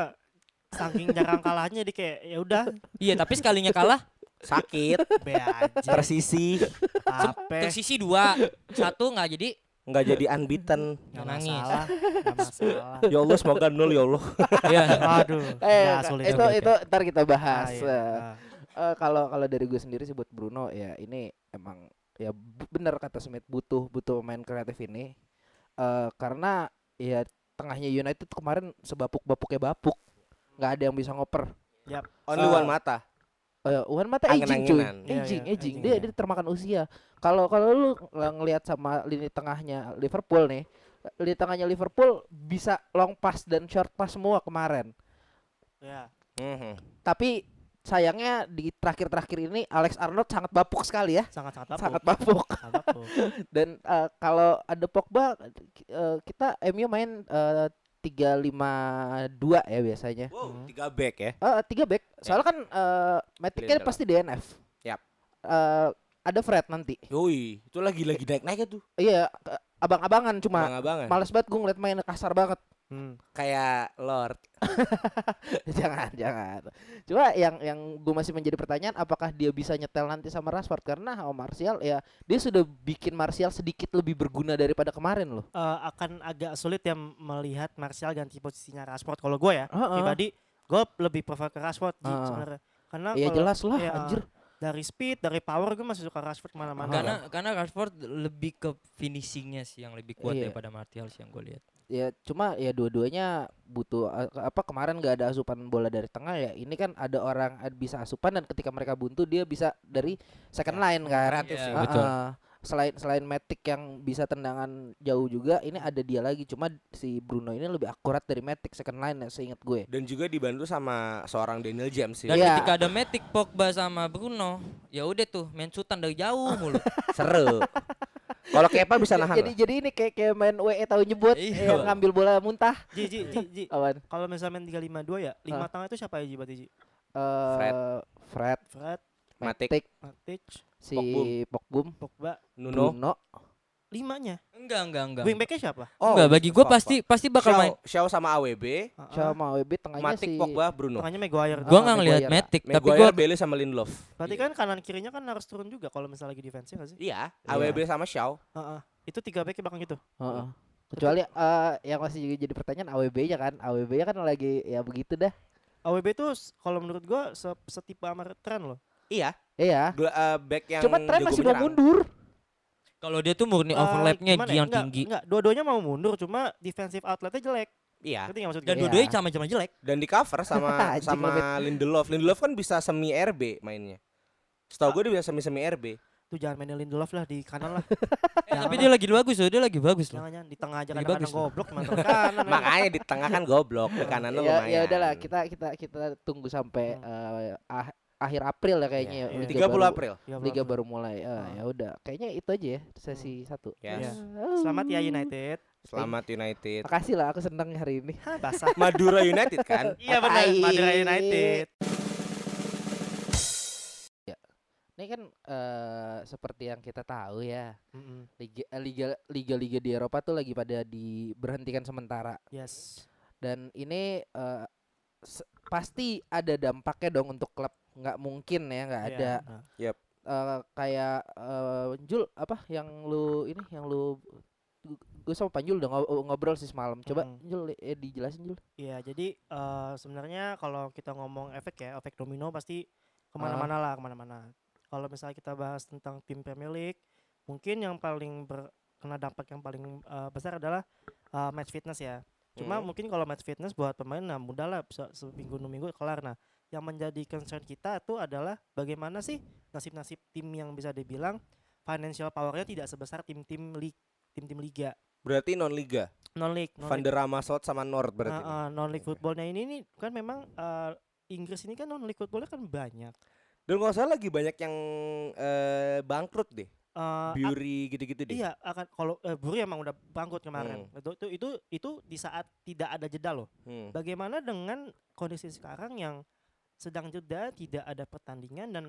saking jarang kalahnya di kayak ya udah iya tapi sekalinya kalah Sakit. be aja. Tersisi. Apa? tersisi dua satu nggak jadi Nggak jadi unbeaten. Nggak nangis. masalah. Nggak masalah. Ya Allah semoga nol ya Allah. Iya. Aduh. Eh, sulit itu itu ntar kita bahas. Ah, iya. Eh, Eh, kalau kalau dari gue sendiri sih buat Bruno ya ini emang ya bener kata Smith butuh butuh pemain kreatif ini eh karena ya tengahnya United tuh kemarin sebapuk-bapuknya bapuk nggak ada yang bisa ngoper Only Ah. one mata. Eh, Uwan mata aging cuy. Iya, aging, iya, aging. aging, Dia iya. dia termakan usia. Kalau kalau lu ng- ngelihat sama lini tengahnya Liverpool nih, lini tengahnya Liverpool bisa long pass dan short pass semua kemarin. Ya. Mhm. Tapi sayangnya di terakhir-terakhir ini Alex Arnold sangat bapuk sekali ya, apa? sangat bapuk. Sangat bapuk. Dan eh, kalau ada Pogba, eh, kita MU main eh, tiga lima dua ya biasanya. Wow, tiga back ya. Eh, tiga back. Soalnya kan eh Matic kan Lindelof. pasti DNF. Yap. Eh, ada Fred nanti. Yoi, itu lagi lagi naik naiknya tuh. Iya, ke- abang-abangan cuma Abang-abangan. males banget gue ngeliat mainnya kasar banget. Hmm. Kayak Lord. jangan, jangan. Cuma yang yang gue masih menjadi pertanyaan apakah dia bisa nyetel nanti sama Rashford karena sama Martial ya dia sudah bikin Martial sedikit lebih berguna daripada kemarin loh. Eh, akan agak sulit ya melihat Martial ganti posisinya Rashford kalau gue ya Heeh. pribadi gue lebih prefer ke Rashford Ji, Heeh. sebenarnya karena Ya jelas lah ya, anjir. dari speed dari power gue masih suka Rashford ke mana-mana karena karena Rashford lebih ke finishingnya sih yang lebih kuat Iya. daripada Martial sih yang gue lihat Ya cuma ya dua-duanya butuh eh, apa kemarin gak ada asupan bola dari tengah ya. Ini kan ada orang bisa asupan dan ketika mereka buntu dia bisa dari second line kan. kreatif sih. Heeh. betul. Selain selain Matic yang bisa tendangan jauh juga, ini ada dia lagi. Cuma si Bruno ini lebih akurat dari Matic second line ya seingat gue. Dan juga dibantu sama seorang Daniel James sih. dan Iya. ketika ada Matic Pogba sama Bruno ya udah tuh main shootan dari jauh mulu Seru. Kalau Kepa bisa nahan jadi lah. jadi ini kayak kayak main WE tahu nyebut Iya. yang ngambil bola muntah. Ji Ji Ji, Ji. Awan. kalau misalnya main 352 ya lima tengah itu siapa ya Ji berarti Ji Eh, Fred. Fred, Fred Matic. Matic, Matic si Pogba. Pogba, Pogba Nuno. Bruno. Limanya enggak enggak enggak wingbacknya siapa Oh, enggak bagi gue pasti pasti bakal Xiao, main Xiao sama AWB, Heeh. sama WB tengahnya Matic, si Pogba, Bruno. tengahnya Maguire gue nggak ngelihat. Matic tapi gue Bailey sama Lindelof. berarti kan kanan kirinya kan harus turun juga kalau misalnya lagi defense nggak sih Iya, Iya. AWB sama Xiao. Heeh. itu tiga backnya bakal gitu Heeh. Kecuali eh, yang masih juga jadi pertanyaan AWB-nya kan. AWB-nya kan lagi ya begitu dah. AWB itu kalau menurut gua se setipe sama Trent loh Iya, Iya. gel- eh, back yang Cuma tren masih mau menyerang. mundur. Kalau dia tuh murni Eh, overlapnya ya? yang Enggak, tinggi enggak dua-duanya mau mundur cuma defensive outletnya jelek Iya. ngerti maksud dan gue? Iya. dua-duanya sama-sama jelek Dan di cover sama sama. Lindelof. Lindelof kan bisa semi RB mainnya. Setahu gue dia bisa semi semi RB. tuh jangan mainin Lindelof lah di kanan lah Eh, tapi dia lagi bagus loh dia lagi bagus loh jangan jangan di tengah aja Lagi kadang-kadang goblok mantan kanan Makanya di tengah kan goblok, di kanan ya, lumayan. ya udahlah kita kita kita tunggu sampai eh, ah- akhir April ya kayaknya Iya. ya. Iya. Liga 30 baru- April. Ya, Liga baru mulai. Ah. ya udah. Kayaknya itu aja ya sesi satu. Yes. Iya. selamat ya United Selamat United. Makasih lah aku seneng hari ini. Hah, basah Madura United kan? iya benar. Madura United Ini kan eh seperti yang kita tahu ya, liga eh, liga liga-liga di Eropa tuh lagi pada diberhentikan sementara Yes. dan ini eh se- pasti ada dampaknya dong untuk klub. Nggak mungkin ya nggak Iya, ada nah. eh, kayak eh, Jul apa yang lu ini yang lu gue sama Panjul udah ngo- ngobrol sih semalam. Coba Mm-mm. Jul eh, dijelasin Jul. Iya, jadi eh, sebenarnya kalau kita ngomong efek ya, efek domino pasti ke mana-mana lah, ke mana-mana. Kalau misalnya kita bahas tentang tim Premier League, mungkin yang paling berkena dampak yang paling eh, besar adalah eh, match fitness ya. Cuma Hmm. mungkin kalau match fitness buat pemain nah mudah lah bisa seminggu dua minggu kelar. Nah, yang menjadi concern kita itu adalah bagaimana sih nasib-nasib tim yang bisa dibilang financial powernya tidak sebesar tim-tim league, tim-tim liga, Berarti non liga. non league, non Van der sama Nord berarti. nih. non league footballnya ini nih kan memang eh, Inggris ini kan non league footballnya kan banyak. Dan kalau nggak salah lagi banyak yang eh, bangkrut deh. Eh, Bury gitu-gitu deh. Iya akan kalau eh, Bury emang udah bangkrut kemarin. Itu, itu itu itu di saat tidak ada jeda loh. Hmm. Bagaimana dengan kondisi sekarang yang sedang jeda, tidak ada pertandingan dan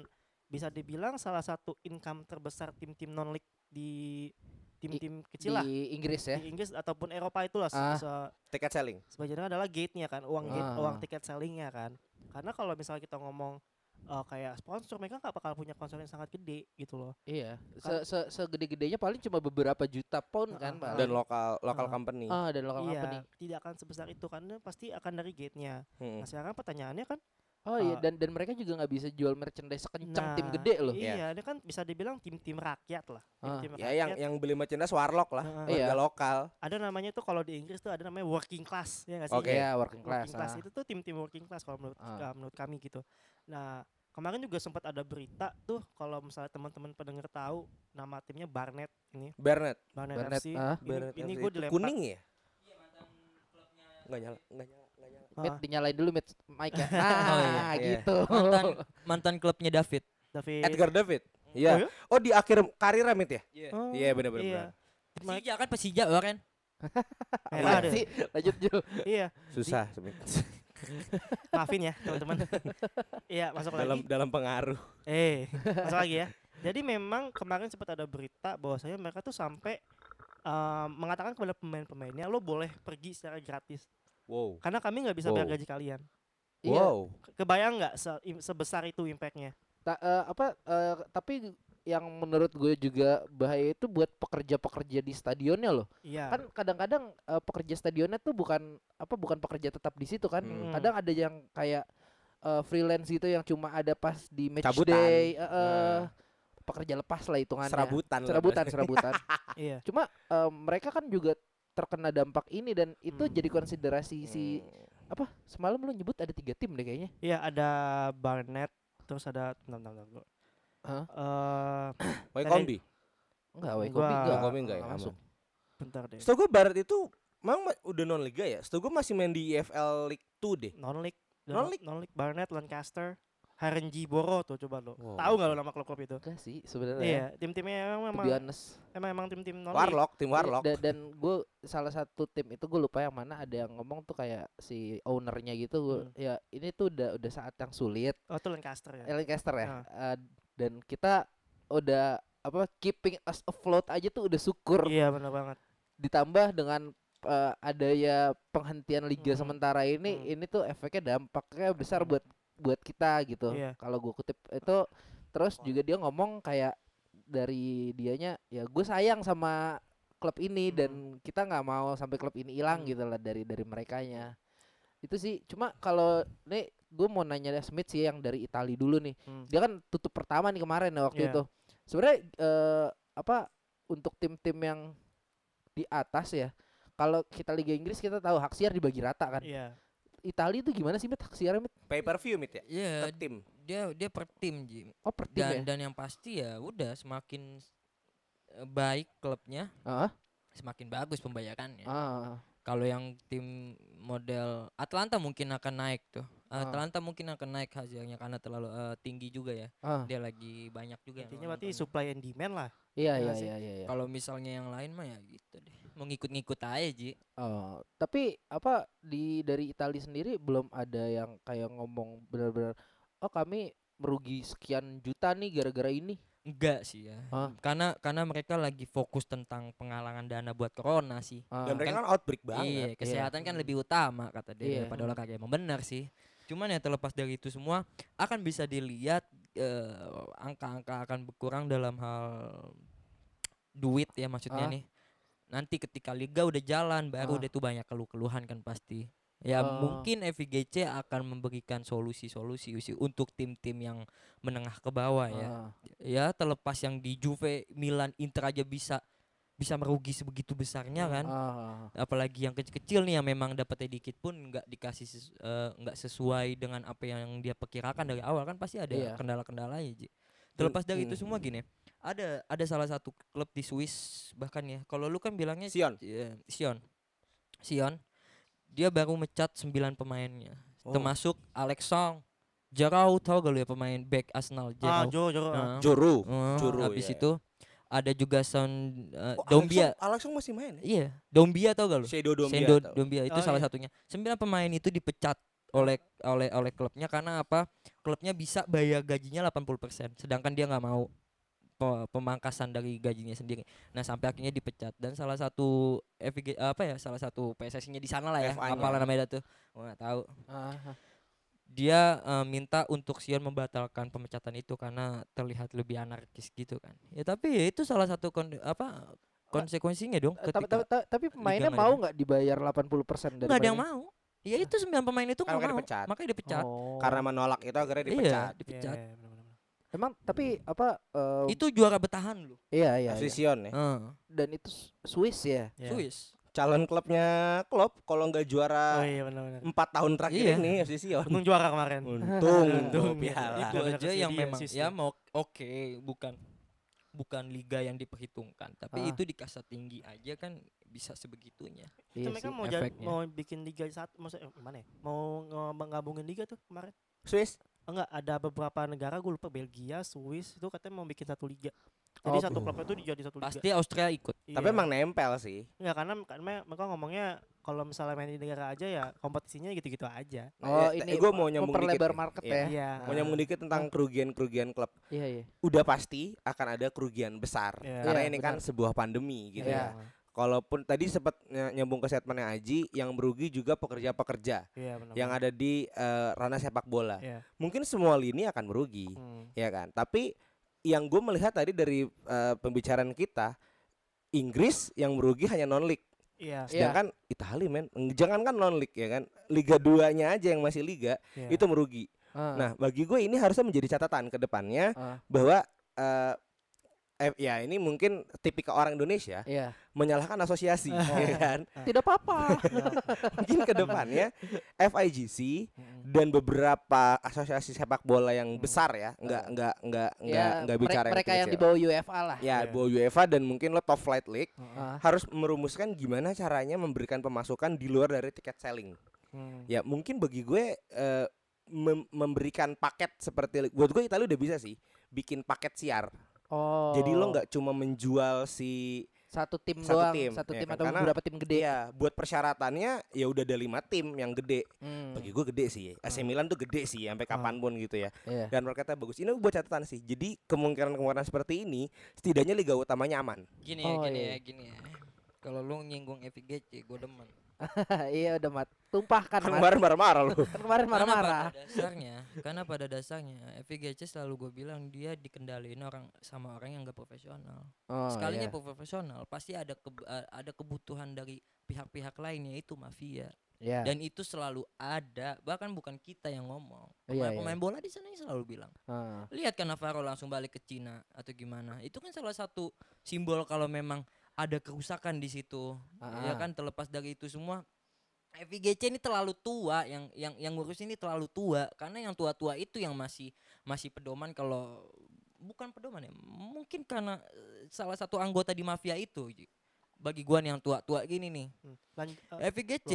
bisa dibilang salah satu income terbesar tim-tim non league di tim-tim kecil lah Di Inggris ya. di Inggris ataupun Eropa itulah se- Ah. se- Tiket selling. sebagiannya adalah gate-nya kan, uang gate, Ah. uang tiket sellingnya kan. Karena kalau misalnya kita ngomong eh, kayak sponsor, mereka nggak bakal punya sponsor yang sangat gede gitu loh. Iya. Se se segede-gedenya paling cuma beberapa juta pound kan, Pak. Dan lokal lokal Ah. company. ah dan lokal iya, company. tidak akan sebesar itu karena pasti akan dari gate-nya. Hmm. Nah sekarang pertanyaannya kan, Oh iya Ah. dan dan mereka juga nggak bisa jual merchandise sekencang tim nah, gede loh. Iya, ini kan bisa dibilang tim-tim rakyat lah. Ah. Tim-tim Ya yang rakyat. yang beli merchandise warlock lah. Warga Iya. lokal. Ada namanya tuh kalau di Inggris tuh ada namanya working class, ya nggak sih? Oke. Iya, working class. working class ah. itu tuh tim-tim working class kalau menurut uh, menurut kami gitu. Nah kemarin juga sempat ada berita tuh kalau misalnya teman-teman pendengar tahu nama timnya Barnet ini Barnett. Barnet, Barnet, FC. ah. Ini, Barnett ini gue dilempar. kuning ya? Enggak nyala, enggak nyala, enggak nyala. Mit Ah, dinyalain dulu mit mic ya. Nah, Oh, iya. Iya. gitu. mantan mantan klubnya David David. Edgar David. Oh, Iya. ya? Oh di akhir karirnya Mit ya? Oh, Iya, bener, Iya. bener. Mike Persija kan Persija merah deh. Sih, lanjut Jul. Iya, Susah maafin ya teman-teman. Iya, masuk dalam lagi. dalam pengaruh. Eh, masuk lagi ya. Jadi memang kemarin sempat ada berita bahwasanya mereka tuh sampai eh, mengatakan kepada pemain-pemainnya lo boleh pergi secara gratis Wow. karena kami nggak bisa Wow. bayar gaji kalian. Iya. Wow. Ke- Kebayang nggak se- sebesar itu impactnya? Ta- eh, apa eh, tapi yang menurut gue juga bahaya itu buat pekerja-pekerja di stadionnya loh. Iya. Kan kadang-kadang eh, pekerja stadionnya tuh bukan apa bukan pekerja tetap di situ kan. Hmm. Kadang ada yang kayak eh, freelance gitu yang cuma ada pas di match Cabutan. day, eh, Nah. pekerja lepas lah hitungannya. Serabutan. lah Serabutan, serabutan. Iya. Cuma eh, mereka kan juga terkena dampak ini dan itu Hmm. jadi konsiderasi si Hmm. apa semalam lu nyebut ada tiga tim deh kayaknya. Iya ada Barnet terus ada bentar, bentar, bentar, bentar. Hah? Eh, Dari- kombi. Enggak, Wai Gua- Kopi enggak. Kopi enggak ya, Enggak masuk. bentar deh. Setahu gue Barat itu memang ma- udah non liga ya. Setahu gue masih main di EFL League 2 deh. Non league, Non-league? non league Barnet, Lancaster, Harenji Boro tuh coba lo. Wow. Tahu nggak lo nama klub-klub itu? Enggak sih sebenarnya. Iya, tim-timnya emang honest. emang, emang tim-tim non. Warlock, tim Warlock. Dan, dan gue salah satu tim itu gue lupa yang mana ada yang ngomong tuh kayak si ownernya gitu gua, Hmm. ya ini tuh udah udah saat yang sulit Oh, itu Lancaster ya. Lancaster ya. Eh, dan kita udah apa keeping us afloat aja tuh udah syukur Iya, benar banget. ditambah dengan eh, adanya penghentian liga Hmm. sementara ini Hmm. ini tuh efeknya dampaknya besar Hmm. buat buat kita gitu Iya. kalau gue kutip itu terus juga dia ngomong kayak dari dianya ya gue sayang sama klub ini Hmm. dan kita nggak mau sampai klub ini hilang Hmm. gitu lah dari dari merekanya itu sih cuma kalau nih gue mau nanya Smith sih yang dari Italia dulu nih Hmm. dia kan tutup pertama nih kemarin ya waktu Iya. itu sebenarnya eh, apa untuk tim-tim yang di atas ya kalau kita Liga Inggris kita tahu hak siar dibagi rata kan Iya. Italia itu gimana sih Mit siarnya Mit? Pay per view mit ya. Iya, Per tim. dia dia per tim Ji. oh per tim Dan ya dan yang pasti ya udah semakin eh, baik klubnya, Ah, semakin bagus pembayarannya. ah, Kalau yang tim model Atlanta mungkin akan naik tuh. Atlanta mungkin akan naik hasilnya karena terlalu eh, tinggi juga ya. ah. Dia lagi banyak juga Intinya berarti supply and demand lah. iya Iya iya iya iya iya. Kalau misalnya yang lain mah ya gitu deh. Mau ngikut-ngikut aja Ji. Oh, tapi apa di dari Italia sendiri belum ada yang kayak ngomong benar-benar oh kami merugi sekian juta nih gara-gara ini. Enggak sih ya. Hah? Karena karena mereka lagi fokus tentang penggalangan dana buat corona sih. Ah. Dan mereka kan outbreak Iya, banget. kesehatan kan lebih utama kata dia Iya. daripada olahraga. Emang benar sih. Cuman ya terlepas dari itu semua akan bisa dilihat eh, angka-angka akan berkurang dalam hal duit ya maksudnya Ah. nih. Nanti ketika liga udah jalan baru Ah. deh tuh banyak keluh-keluhan kan pasti. Ya Ah. mungkin FIGC akan memberikan solusi-solusi untuk tim-tim yang menengah ke bawah ya Ah. ya terlepas yang di Juve, Milan, Inter aja bisa bisa merugi sebegitu besarnya kan. Ah. Apalagi yang kecil-kecil nih yang memang dapatnya dikit pun nggak dikasih ses- eh, nggak sesuai dengan apa yang dia perkirakan dari awal kan pasti ada Iya. kendala-kendalanya Ji. Terlepas dari itu mm. semua gini, ada ada salah satu klub di Swiss bahkan ya. Kalau lu kan bilangnya Sion. eh, Sion. Sion. Dia baru mecat 9 pemainnya. Oh. Termasuk Alex Song. Jarau tau gak lu ya pemain back Arsenal Ah, Jarau. Jo, Jo. Nah, Juru. Oh, Juru, habis iya. itu ada juga Son uh, Oh, Dombia. Alex Song masih main ya? Iya, Dombia tau gak lu? Shadow Dombia. Sendo tau. Dombia itu Oh, salah iya. satunya. Sembilan pemain itu dipecat oleh oleh oleh klubnya karena apa? Klubnya bisa bayar gajinya 80%, sedangkan dia nggak mau pe- pemangkasan dari gajinya sendiri. Nah, sampai akhirnya dipecat dan salah satu FIG apa ya? Salah satu PSSI-nya di sana lah ya. Apalah namanya tuh? Gua nggak tahu. Ah. Dia eh, minta untuk Sion membatalkan pemecatan itu karena terlihat lebih anarkis gitu kan. Ya tapi ya itu salah satu kon- apa konsekuensinya dong Eh, Tapi, pemainnya mau nggak dibayar 80% dari nggak ada yang mau. Ya itu sembilan pemain itu nggak makanya mau, dipecat. makanya dipecat. Oh. Karena menolak itu akhirnya Iya, dipecat. dipecat. Iya, benar-benar. Emang tapi apa eh, Itu juara bertahan loh. iya iya, FC iya. Sion ya. Heeh. dan itu Swiss ya. Iya. Swiss. Calon klubnya Klopp kalau nggak Oh juara iya benar-benar. empat tahun terakhir Iya. ini FC Sion. Untung juara kemarin. Untung, Untung. itu benar aja yang memang ya mau oke bukan bukan liga yang diperhitungkan, tapi Ah. itu di kasta tinggi aja kan bisa sebegitunya. Itu Iya mereka sih. mau jadi, efeknya. mau bikin liga satu maksudnya eh, mana ya? Mau ngabungin liga tuh kemarin. Swiss. Enggak, ada beberapa negara gue lupa Belgia, Swiss itu katanya mau bikin satu liga. Jadi Oh, satu klub itu dijadi satu liga. Pasti Austria ikut. Tapi emang nempel sih. Enggak karena karena mereka ngomongnya kalau misalnya main di negara aja ya kompetisinya gitu-gitu aja. Oh, Ya, ini gua mau nyambung dikit market Iya. ya. Iya. Mau nyambung dikit tentang kerugian-kerugian klub. Iya iya. Udah pasti akan ada kerugian besar. Iya. Karena Iya, ini kan sebuah pandemi gitu Iya. ya. Kalaupun tadi sempat ny- nyambung ke statementnya Aji, yang merugi juga pekerja-pekerja Iya benar. yang ada di eh, ranah sepak bola. Iya. Mungkin semua lini akan merugi, Hmm. ya kan? Tapi yang gue melihat tadi dari eh, pembicaraan kita, Inggris yang merugi hanya non Iya. Sedangkan Italia men, jangan kan non league ya kan, Liga 2-nya aja yang masih liga iya. itu merugi. Ah, Nah, bagi gue ini harusnya menjadi catatan ke depannya ah, bahwa eh, eh, ya ini mungkin tipikal orang Indonesia iya. menyalahkan asosiasi ya kan. Tidak apa-apa. Mungkin ke depannya FIGC dan beberapa asosiasi sepak bola yang besar ya, enggak enggak enggak enggak ya, enggak mere- bicara mereka yang di kecil-kecil. bawah UEFA lah. Ya, Iya. bawa UEFA dan mungkin lo top flight league Ah, harus merumuskan gimana caranya memberikan pemasukan di luar dari tiket selling. Hmm. Ya, mungkin bagi gue eh, mem- memberikan paket seperti buat gue Italia udah bisa sih bikin paket siar. Oh. Jadi lo nggak cuma menjual si satu tim satu doang, tim, satu ya tim kan? atau Karena beberapa tim gede. Iya, buat persyaratannya ya udah ada lima tim yang gede. Hmm, Bagi gue gede sih. AC Milan tuh gede sih sampai kapan pun gitu ya. iya. Dan marketnya bagus. Ini buat catatan sih. Jadi kemungkinan-kemungkinan seperti ini setidaknya liga utamanya aman. Gini ya, Oh, gini iya. ya, gini ya. Kalau lu nyinggung FIGC, gue demen. iya udah mat. Tumpahkan Kan kemarin marah-marah lu. Kan kemarin Karena marah-marah. pada dasarnya, karena pada dasarnya FIGC selalu gue bilang dia dikendaliin orang sama orang yang gak profesional. Oh, Sekalinya iya. profesional, pasti ada a- ada kebutuhan dari pihak-pihak lainnya itu mafia. Iya. Dan itu selalu ada, bahkan bukan kita yang ngomong. Iya, Pemain-pemain iya. bola di sana selalu bilang. Ah, Lihat kan Navarro langsung balik ke Cina atau gimana. Itu kan salah satu simbol kalau memang ada kerusakan di situ. Ya Ah. kan terlepas dari itu semua FIGC ini terlalu tua yang yang yang ngurus ini terlalu tua karena yang tua-tua itu yang masih masih pedoman kalau bukan pedoman ya mungkin karena eh, salah satu anggota di mafia itu. Bagi gua nih yang tua-tua gini nih Hmm. Lanjut. eh, FIGC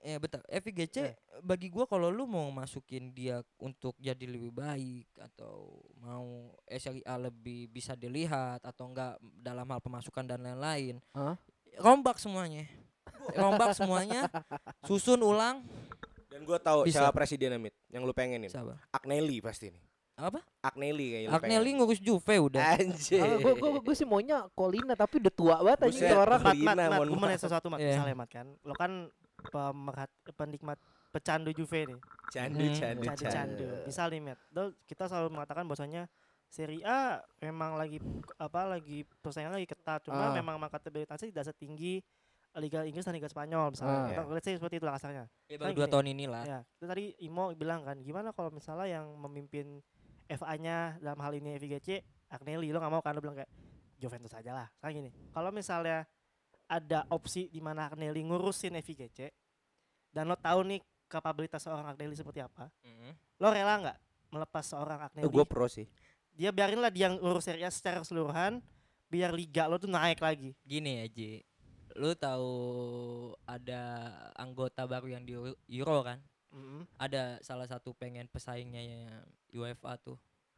ya betul FIGC Eh. bagi gua kalau lu mau masukin dia untuk jadi lebih baik atau mau eh, Serie A lebih bisa dilihat atau enggak dalam hal pemasukan dan lain-lain Hah? rombak semuanya rombak semuanya susun ulang Dan gue tahu Bisa. siapa presiden Amit yang lu pengenin. siapa Agnelli pasti nih. Apa? Agnelli kayaknya. Agnelli ngurus Juve udah. Anjir. gue gue gue sih maunya Colina tapi udah tua banget anjing Buset. itu orang. Mat, mat, mat, gue mau nanya sesuatu mat, Iya. misalnya mat kan, lo kan pemerhat, penikmat pecandu Juve nih, Candu, Hmm. candu, candu candu. Misal nih Matt, lo- kita selalu mengatakan bahwasanya Serie A memang lagi apa lagi persaingan lagi ketat, cuma Ah. memang marketabilitasnya tidak setinggi Liga Inggris dan Liga Spanyol misalnya. Ah. Let's say seperti itu lah kasarnya. Ya, Kan baru dua tahun inilah. Ya, itu tadi Imo bilang kan, gimana kalau misalnya yang memimpin FA-nya dalam hal ini FIGC Agnelli, lo nggak mau kan lo bilang kayak Juventus aja lah. Sekarang gini, kalau misalnya ada opsi di mana Agnelli ngurusin FIGC dan lo tahu nih kapabilitas seorang Agnelli seperti apa, Mm. lo rela nggak melepas seorang Agnelli? Gue pro sih. Dia biarinlah dia ngurus Serie A secara keseluruhan, biar liga lo tuh naik lagi. Gini ya Ji, lu tahu ada anggota baru yang di Euro kan? Mm. Ada salah satu pengen pesaingnya ya UEFA tuh.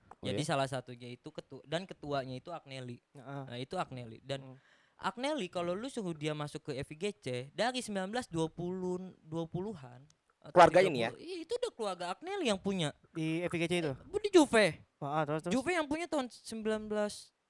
Oh Jadi ya? salah satunya itu ketua dan ketuanya itu Agnelli. Heeh. Nah, itu Agnelli dan Hmm. Agnelli kalau lu suruh dia masuk ke FIGC dari 1920 20-an atau Keluarga ini ya? 30, Iya, itu udah keluarga Agnelli yang punya. Di FIGC itu. Bu di Juve. Ah, terus terus. Juve yang punya tahun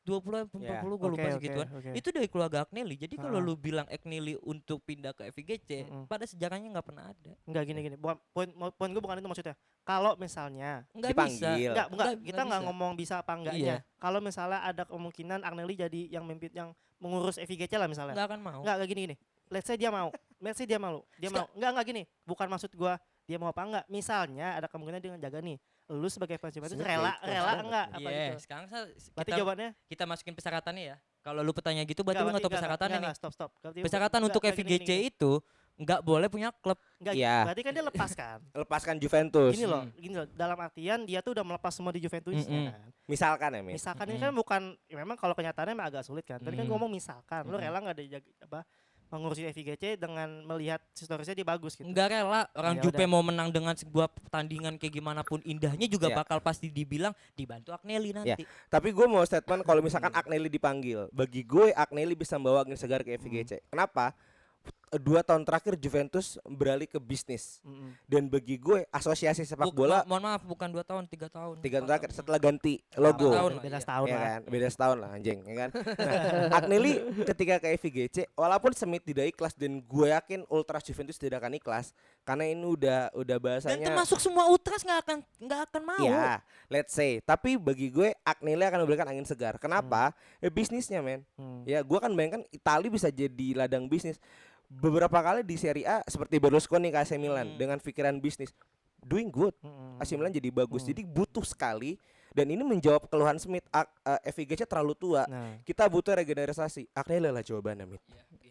1920 40 Ya. gue lupa Oke, segitu kan. oke, oke. Itu dari keluarga Agnelli. Jadi kalau lu bilang Agnelli untuk pindah ke FIGC, Mm-mm. pada sejarahnya nggak pernah ada. Enggak gini gini. Bukan poin poin gue bukan itu maksudnya. Kalau misalnya Nggak bisa. Enggak enggak Nggak- kita nggak ngomong bisa apa enggaknya. Kalau misalnya ada kemungkinan Agnelli jadi yang mimpin yang mengurus FIGC lah misalnya. Nggak akan mau. Enggak enggak gini gini. Let's say dia mau. Let's say dia mau. Dia Ska- mau. Enggak enggak gini. Bukan maksud gua dia mau apa enggak. Misalnya ada kemungkinan dia ngejaga nih. Lu sebagai fans Juventus rela rela enggak Iya, apa gitu. sekarang sa- Berarti kita jawabannya kita masukin persyaratannya ya. Kalau lu pertanyaan gitu berarti enggak, lu nggak tahu enggak, persyaratannya enggak, nih. enggak, Stop stop. Berarti- Persyaratan enggak, untuk enggak, gini, FIGC gini, gini. itu nggak boleh punya klub. Enggak, Iya. berarti kan dia lepas kan. Lepaskan Juventus. Gini loh, gini loh. Dalam artian dia tuh udah melepas semua di Juventus Mm-mm. kan. Misalkan ya, Min. Misalkan ini Mm-mm. kan bukan ya memang kalau kenyataannya emang agak sulit kan. Tadi kan Mm. ngomong misalkan, lu Mm-mm. rela nggak ada apa mengurusi FIGC dengan melihat historisnya dia bagus gitu. Nggak rela orang Ya udah. mau menang dengan sebuah pertandingan kayak gimana pun indahnya juga Ya. bakal pasti dibilang dibantu Agnelli nanti. Tapi gue mau statement kalau misalkan Agnelli dipanggil, bagi gue Agnelli bisa membawa angin segar ke FIGC. Kenapa? Dua tahun terakhir Juventus beralih ke bisnis Mm-mm. dan bagi gue asosiasi sepak Buk- bola mo- mohon maaf bukan dua tahun, tiga tahun. tiga tahun terakhir setelah ganti logo. tahun lah, Beda iya. setahun ya lah. kan beda setahun lah anjing ya kan nah, Agnelli ketika ke FIGC walaupun Smith tidak ikhlas dan gue yakin Ultras Juventus tidak akan ikhlas karena ini udah udah Dan bahasanya termasuk semua ultras nggak akan nggak akan mau. ya let's say tapi bagi gue Agnelli akan memberikan angin segar kenapa ya bisnisnya men Hmm. ya gue kan bayangkan Itali bisa jadi ladang bisnis beberapa kali di Serie A seperti Berlusconi ke AC Milan Hmm. dengan pikiran bisnis doing good Mm-mm. AC Milan jadi bagus Hmm. jadi butuh sekali dan ini menjawab keluhan Smith A- eh, FIGC terlalu tua Nah, kita butuh regenerasi. Agnelli lah jawabannya, Mit.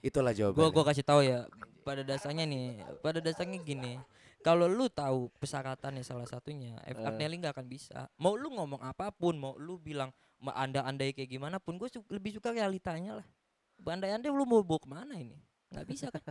Itulah Gua jawabannya. gua kasih tahu ya. Pada dasarnya nih, pada dasarnya gini. Kalau lu tahu persyaratannya salah satunya, F. Eh. Agnelli nggak akan bisa. Mau lu ngomong apa pun, mau lu bilang ma- anda-andai kayak gimana pun, gue lebih suka realitanya lah. Andai-andai lu mau bawa ke mana ini? Nggak bisa kan?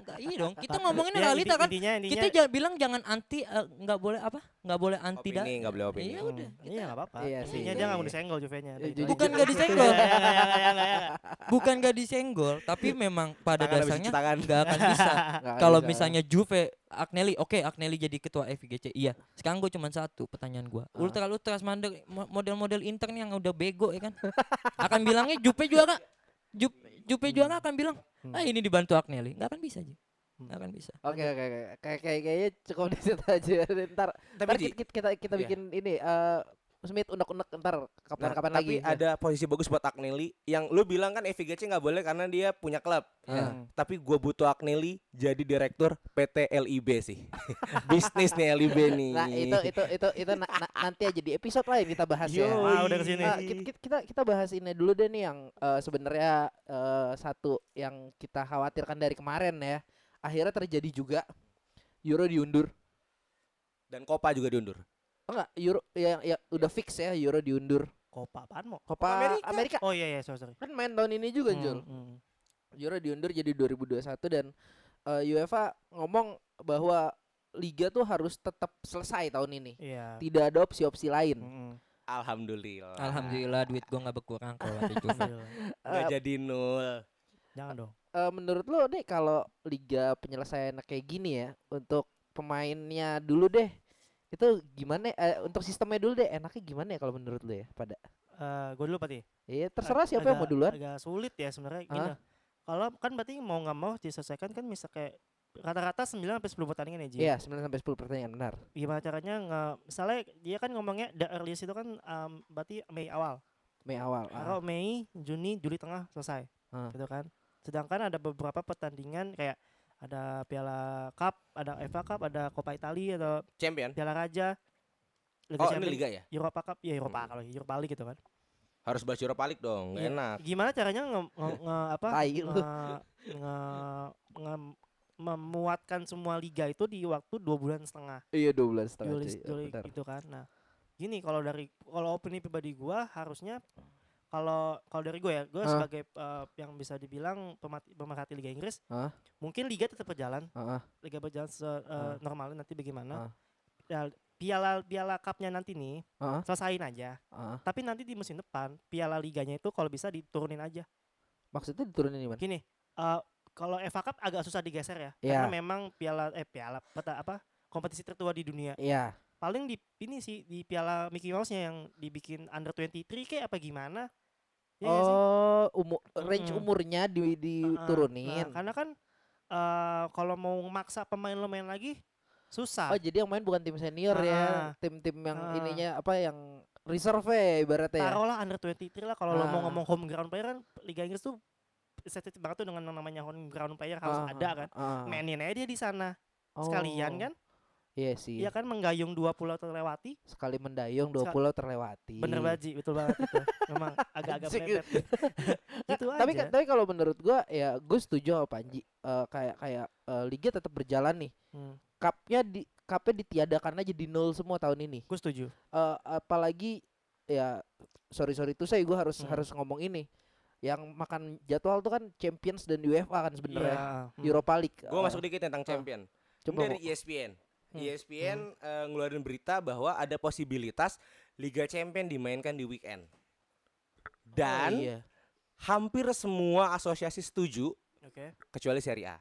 Nggak iya dong. Kita ngomongin ya, realita kan. Intinya, intinya, Kita jangan bilang jangan anti, eh, nggak boleh apa? Nggak boleh anti dah. nggak boleh opini. Iya Hmm, udah. Iya nggak apa-apa. Iya sih. Intinya dia nggak mau disenggol Juve-nya. Eh, aja. Bukan nggak disenggol. Ya, ya, ya, ya, ya, ya, ya. Bukan gak disenggol, tapi memang pada dasarnya nggak akan bisa. Nggak Kalau misalnya Juve, Agnelli, oke Agnelli jadi ketua FIGC, iya. Sekarang gue cuma satu pertanyaan gue. Ah. Ultra Ultras mandek mo- model-model intern yang udah bego ya kan, akan bilangnya Juve juara, Ju- Juve juara akan bilang, ah ini dibantu Agnelli, nggak akan bisa aja, Hmm. nggak akan bisa. Oke oke oke. Kayak kayak kayaknya cukup di situ aja. Ntar Tapi ntar Ji, kita kita, kita bikin ini eh Smith unek-unek ntar nah, kapan-kapan tapi lagi. ada posisi bagus buat Agnelli yang lu bilang kan FIGC nggak boleh karena dia punya klub. Ya. Hmm. Tapi gua butuh Agnelli jadi direktur PT LIB sih. Bisnis nih LIB nih. Nah itu itu itu itu na- na- nanti aja di episode lain kita bahas ya. Yoi. Wah, udah ke sini. Ah, kita, kita kita bahas ini dulu deh nih yang eh, sebenarnya eh, satu yang kita khawatirkan dari kemarin ya. Akhirnya terjadi juga Euro diundur. Dan Copa juga diundur. Oh enggak, Euro ya, ya udah fix ya Euro diundur. Kopa apaan mau? Copa Amerika. Amerika. Oh iya iya sorry sorry. kan main tahun ini juga Hmm, Jul. hmm. Euro diundur jadi 2021 dan eh, UEFA ngomong bahwa liga tuh harus tetap selesai tahun ini. Iya. Tidak ada opsi-opsi lain. Mm-mm. Alhamdulillah. Alhamdulillah duit gue nggak berkurang kalau Juve. Eh, jadi nol. Jangan dong. eh, menurut lo deh kalau liga penyelesaian kayak gini ya untuk pemainnya dulu deh Itu gimana eh, untuk sistemnya dulu deh enaknya gimana ya kalau menurut lu ya pada Eh, gue dulu Pati. Iya terserah siapa yang mau duluan Agak sulit ya sebenarnya. Gini loh. Kalau kan berarti mau nggak mau diselesaikan kan bisa kayak rata-rata 9 sampai 10 pertandingan ya Ji. Iya 9 sampai 10 pertanyaan benar Gimana caranya nge misalnya dia kan ngomongnya the earliest itu kan em, berarti Mei awal. Mei awal Kalau ah. Mei, Juni, Juli tengah selesai. Ah. Gitu kan. Sedangkan ada beberapa pertandingan kayak ada Piala Cup, ada FA Cup, ada Coppa Italia atau Champion. Piala Raja. Liga Oh, Champions, ini liga ya? Europa Cup, ya Europa Hmm. kalau Europa League gitu kan. Harus bahas Europa League dong, Iya. enak. Gimana caranya nge, nge- nge- apa? Nge, nge- nge- memuatkan semua liga itu di waktu dua bulan setengah. Iya 2 bulan setengah Juli. Juli benar. gitu kan. Nah, gini kalau dari kalau opini pribadi gua harusnya kalau kalau dari gue ya, gue Hah? sebagai eh, yang bisa dibilang pemati, pemerhati Liga Inggris, Hah? mungkin liga tetap berjalan, ah. liga berjalan se eh, Hah? normalnya nanti bagaimana. Ya, piala piala cupnya nanti nih Ah, selesain aja. ah. Tapi nanti di musim depan piala liganya itu kalau bisa diturunin aja. Maksudnya diturunin di mana? Gini, eh kalau FA Cup agak susah digeser ya, Iya. karena memang piala eh piala peta apa kompetisi tertua di dunia. Iya. Paling di ini sih di piala Mickey Mouse-nya yang dibikin under 23 kayak apa gimana? Iya nggak sih? Oh, umur range Mm-mm. umurnya di diturunin. Nah, karena kan eh kalau mau maksa pemain lo main lagi susah. Oh, jadi yang main bukan tim senior ya, Ah. tim-tim yang Ah. ininya apa yang reserve ya ibaratnya ya. Taruhlah under 23 lah kalau lo mau Ah. ngomong home ground player kan Liga Inggris tuh sensitif banget tuh dengan yang namanya home ground player harus Ah, ada kan. ah. Mainin aja dia di sana. Sekalian Oh, kan? Iya sih. Iya kan menggayung dua pulau terlewati. Sekali mendayung dua Sekal- pulau terlewati. Bener Baji, betul banget itu. Memang agak-agak mepet. gitu tapi aja. tapi kalau menurut gua ya gue setuju sama Panji Eh, kayak kayak eh, liga tetap berjalan nih Hmm, cupnya di cupnya ditiadakan aja di nol semua tahun ini gue setuju. Eh, apalagi ya sorry sorry itu saya gue harus Hmm. harus ngomong ini yang makan jadwal tuh kan Champions dan UEFA kan sebenarnya Iya, hmm. Europa League Gue Eh, masuk dikit tentang champion. Coba dari ESPN. Hmm. ESPN eh, ngeluarin berita bahwa ada posibilitas Liga Champion dimainkan di weekend. Dan Oh, iya. hampir semua asosiasi setuju Oke. kecuali Serie A.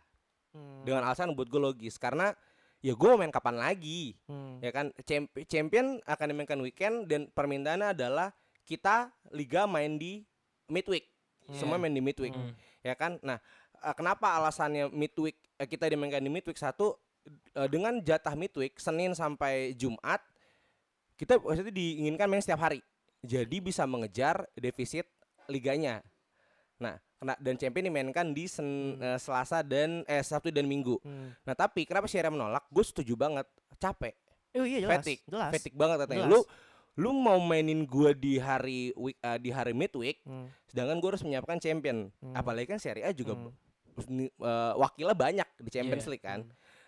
Hmm, Dengan alasan buat gue logis karena ya gue main kapan lagi hmm. ya kan Champ- champion akan dimainkan weekend dan permintaannya adalah kita liga main di midweek semua main di midweek Hmm. ya kan nah eh, kenapa alasannya midweek eh, kita dimainkan di midweek satu eh, dengan jatah midweek Senin sampai Jumat kita maksudnya diinginkan main setiap hari jadi bisa mengejar defisit liganya nah kena dan champion dimainkan di sen, eh, Selasa dan eh Sabtu dan Minggu Hmm. nah tapi kenapa Syria menolak gue setuju banget capek Oh iya jelas. fatigue Jelas. fatigue banget katanya Jelas. lu lu mau mainin gua di hari week eh, di hari midweek Hmm. sedangkan gua harus menyiapkan champion Hmm. apalagi kan Serie A juga Hmm. eh, wakilnya banyak di Champions Iya. League kan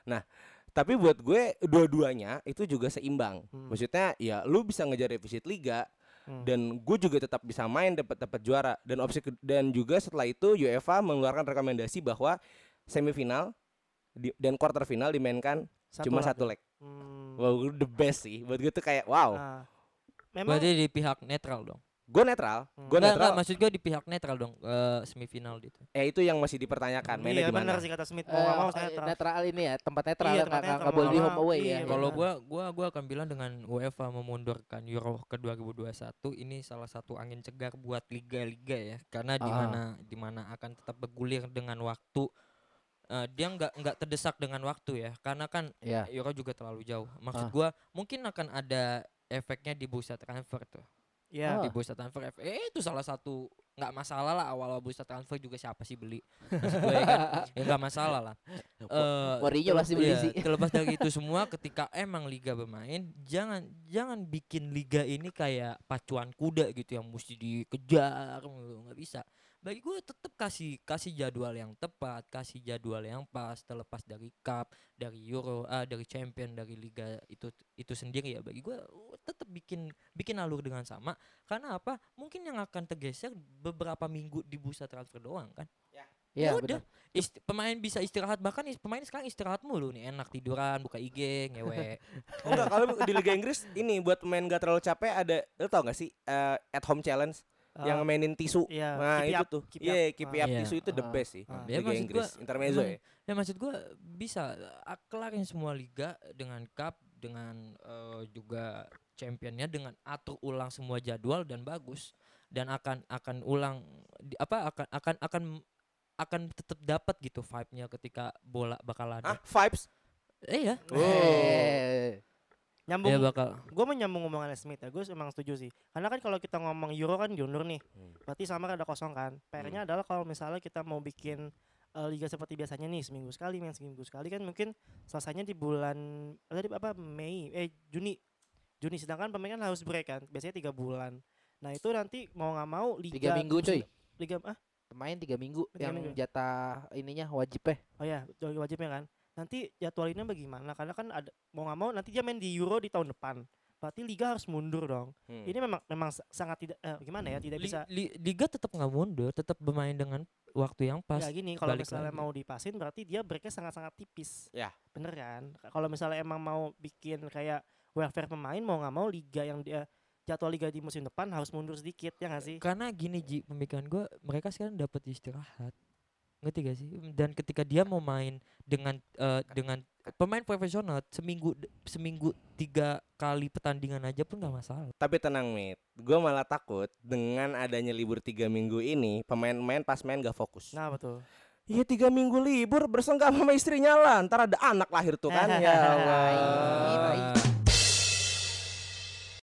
nah tapi buat gue dua-duanya itu juga seimbang Hmm. maksudnya ya lu bisa ngejar defisit liga Hmm. dan gue juga tetap bisa main dapat dapat juara dan opsi dan juga setelah itu UEFA mengeluarkan rekomendasi bahwa semifinal di- dan quarter final dimainkan cuma lag satu ya. leg Hmm. wow the best sih buat gue tuh kayak wow Nah, memang Berarti di pihak netral dong. Gue netral Hmm. gue netral enggak, maksud gue di pihak netral dong eh, semifinal gitu. eh itu yang masih dipertanyakan mainnya iya benar sih kata Smith mau nggak mau saya netral. netral ini ya tempat netral Iya, ya, tempat netral, boleh di home away ya Iya, Kalau benar. gua gua gua akan bilang dengan UEFA memundurkan Euro ke 2021 ini salah satu angin segar buat liga-liga ya karena di Ah. mana di mana akan tetap bergulir dengan waktu Eh, dia nggak nggak terdesak dengan waktu ya karena kan ya Euro juga terlalu jauh. Ah. Maksud gua mungkin akan ada efeknya di bursa transfer tuh. Iya. Ah. Di bursa transfer F- eh itu salah satu nggak masalah lah awal-awal bursa transfer juga siapa sih beli. Maksud gue ya kan ya nggak masalah lah. Eh, Mourinho terle- pasti beli iya, sih. Terlepas dari itu semua ketika emang liga bermain jangan jangan bikin liga ini kayak pacuan kuda gitu yang mesti dikejar nggak bisa. Bagi gue tetap kasih kasih jadwal yang tepat, kasih jadwal yang pas terlepas dari cup, dari Euro, ah dari champion, dari liga itu itu sendiri ya. Bagi gue tetap bikin bikin alur dengan sama. Karena apa? Mungkin yang akan tergeser beberapa minggu di bursa transfer doang kan. ya. Ya udah, benar Ist- pemain bisa istirahat bahkan is- pemain sekarang istirahat mulu nih. Enak tiduran buka IG ngewe. Oh enggak kalau di Liga Inggris ini buat pemain gak terlalu capek ada lu tau gak sih eh, at home challenge Ah, yang mainin tisu iya, nah keep itu up, tuh iya up. keep Ah. up Iya. tisu itu the Ah. best sih Ah. Ya, Liga maksud Inggris gua intermezzo ya ya maksud gua bisa ah, kelarin semua liga dengan cup dengan eh, juga championnya dengan atur ulang semua jadwal dan bagus dan akan akan ulang di- apa akan akan akan akan tetap dapat gitu vibe-nya ketika bola bakal ada. Ah, vibes. Eh ya. Eh. Nyambung. Ya bakal. gue menyambung ngomongan Smith ya, gue emang setuju sih. Karena kan kalau kita ngomong Euro kan diundur nih, Hmm. berarti sama ada kosong kan. PR-nya adalah kalau misalnya kita mau bikin eh, liga seperti biasanya nih seminggu sekali, main seminggu sekali kan mungkin selesainya di bulan tadi apa Mei, eh Juni, Juni. Sedangkan pemain kan harus break kan, biasanya tiga bulan. Nah itu nanti mau nggak mau liga Tiga minggu cuy. liga ah Pemain tiga minggu Tiga yang minggu. jatah ininya wajib eh. oh ya wajibnya kan. Nanti jadwalinnya bagaimana? Karena kan ada mau nggak mau nanti dia main di Euro di tahun depan. Berarti liga harus mundur dong. Hmm. Ini memang memang sa- sangat tidak eh, gimana ya tidak Li- bisa li- liga tetap nggak mundur, tetap bermain dengan waktu yang pas. ya gini kalau misalnya lagi. mau dipasin berarti dia breaknya sangat-sangat tipis. Ya. Bener kan? Kalau misalnya emang mau bikin kayak welfare pemain mau nggak mau liga yang dia jadwal liga di musim depan harus mundur sedikit ya nggak sih? Karena gini Ji, pemikiran gue mereka sekarang dapat istirahat. Ngerti gak sih? Dan ketika dia mau main dengan eh, dengan pemain profesional seminggu seminggu tiga kali pertandingan aja pun nggak masalah. Tapi tenang, Mit. Gue malah takut dengan adanya libur tiga minggu ini, pemain-pemain pas main gak fokus. Nah betul. Iya tiga minggu libur bersenggama sama istrinya lah. Ntar ada anak lahir tuh kan. ya Allah.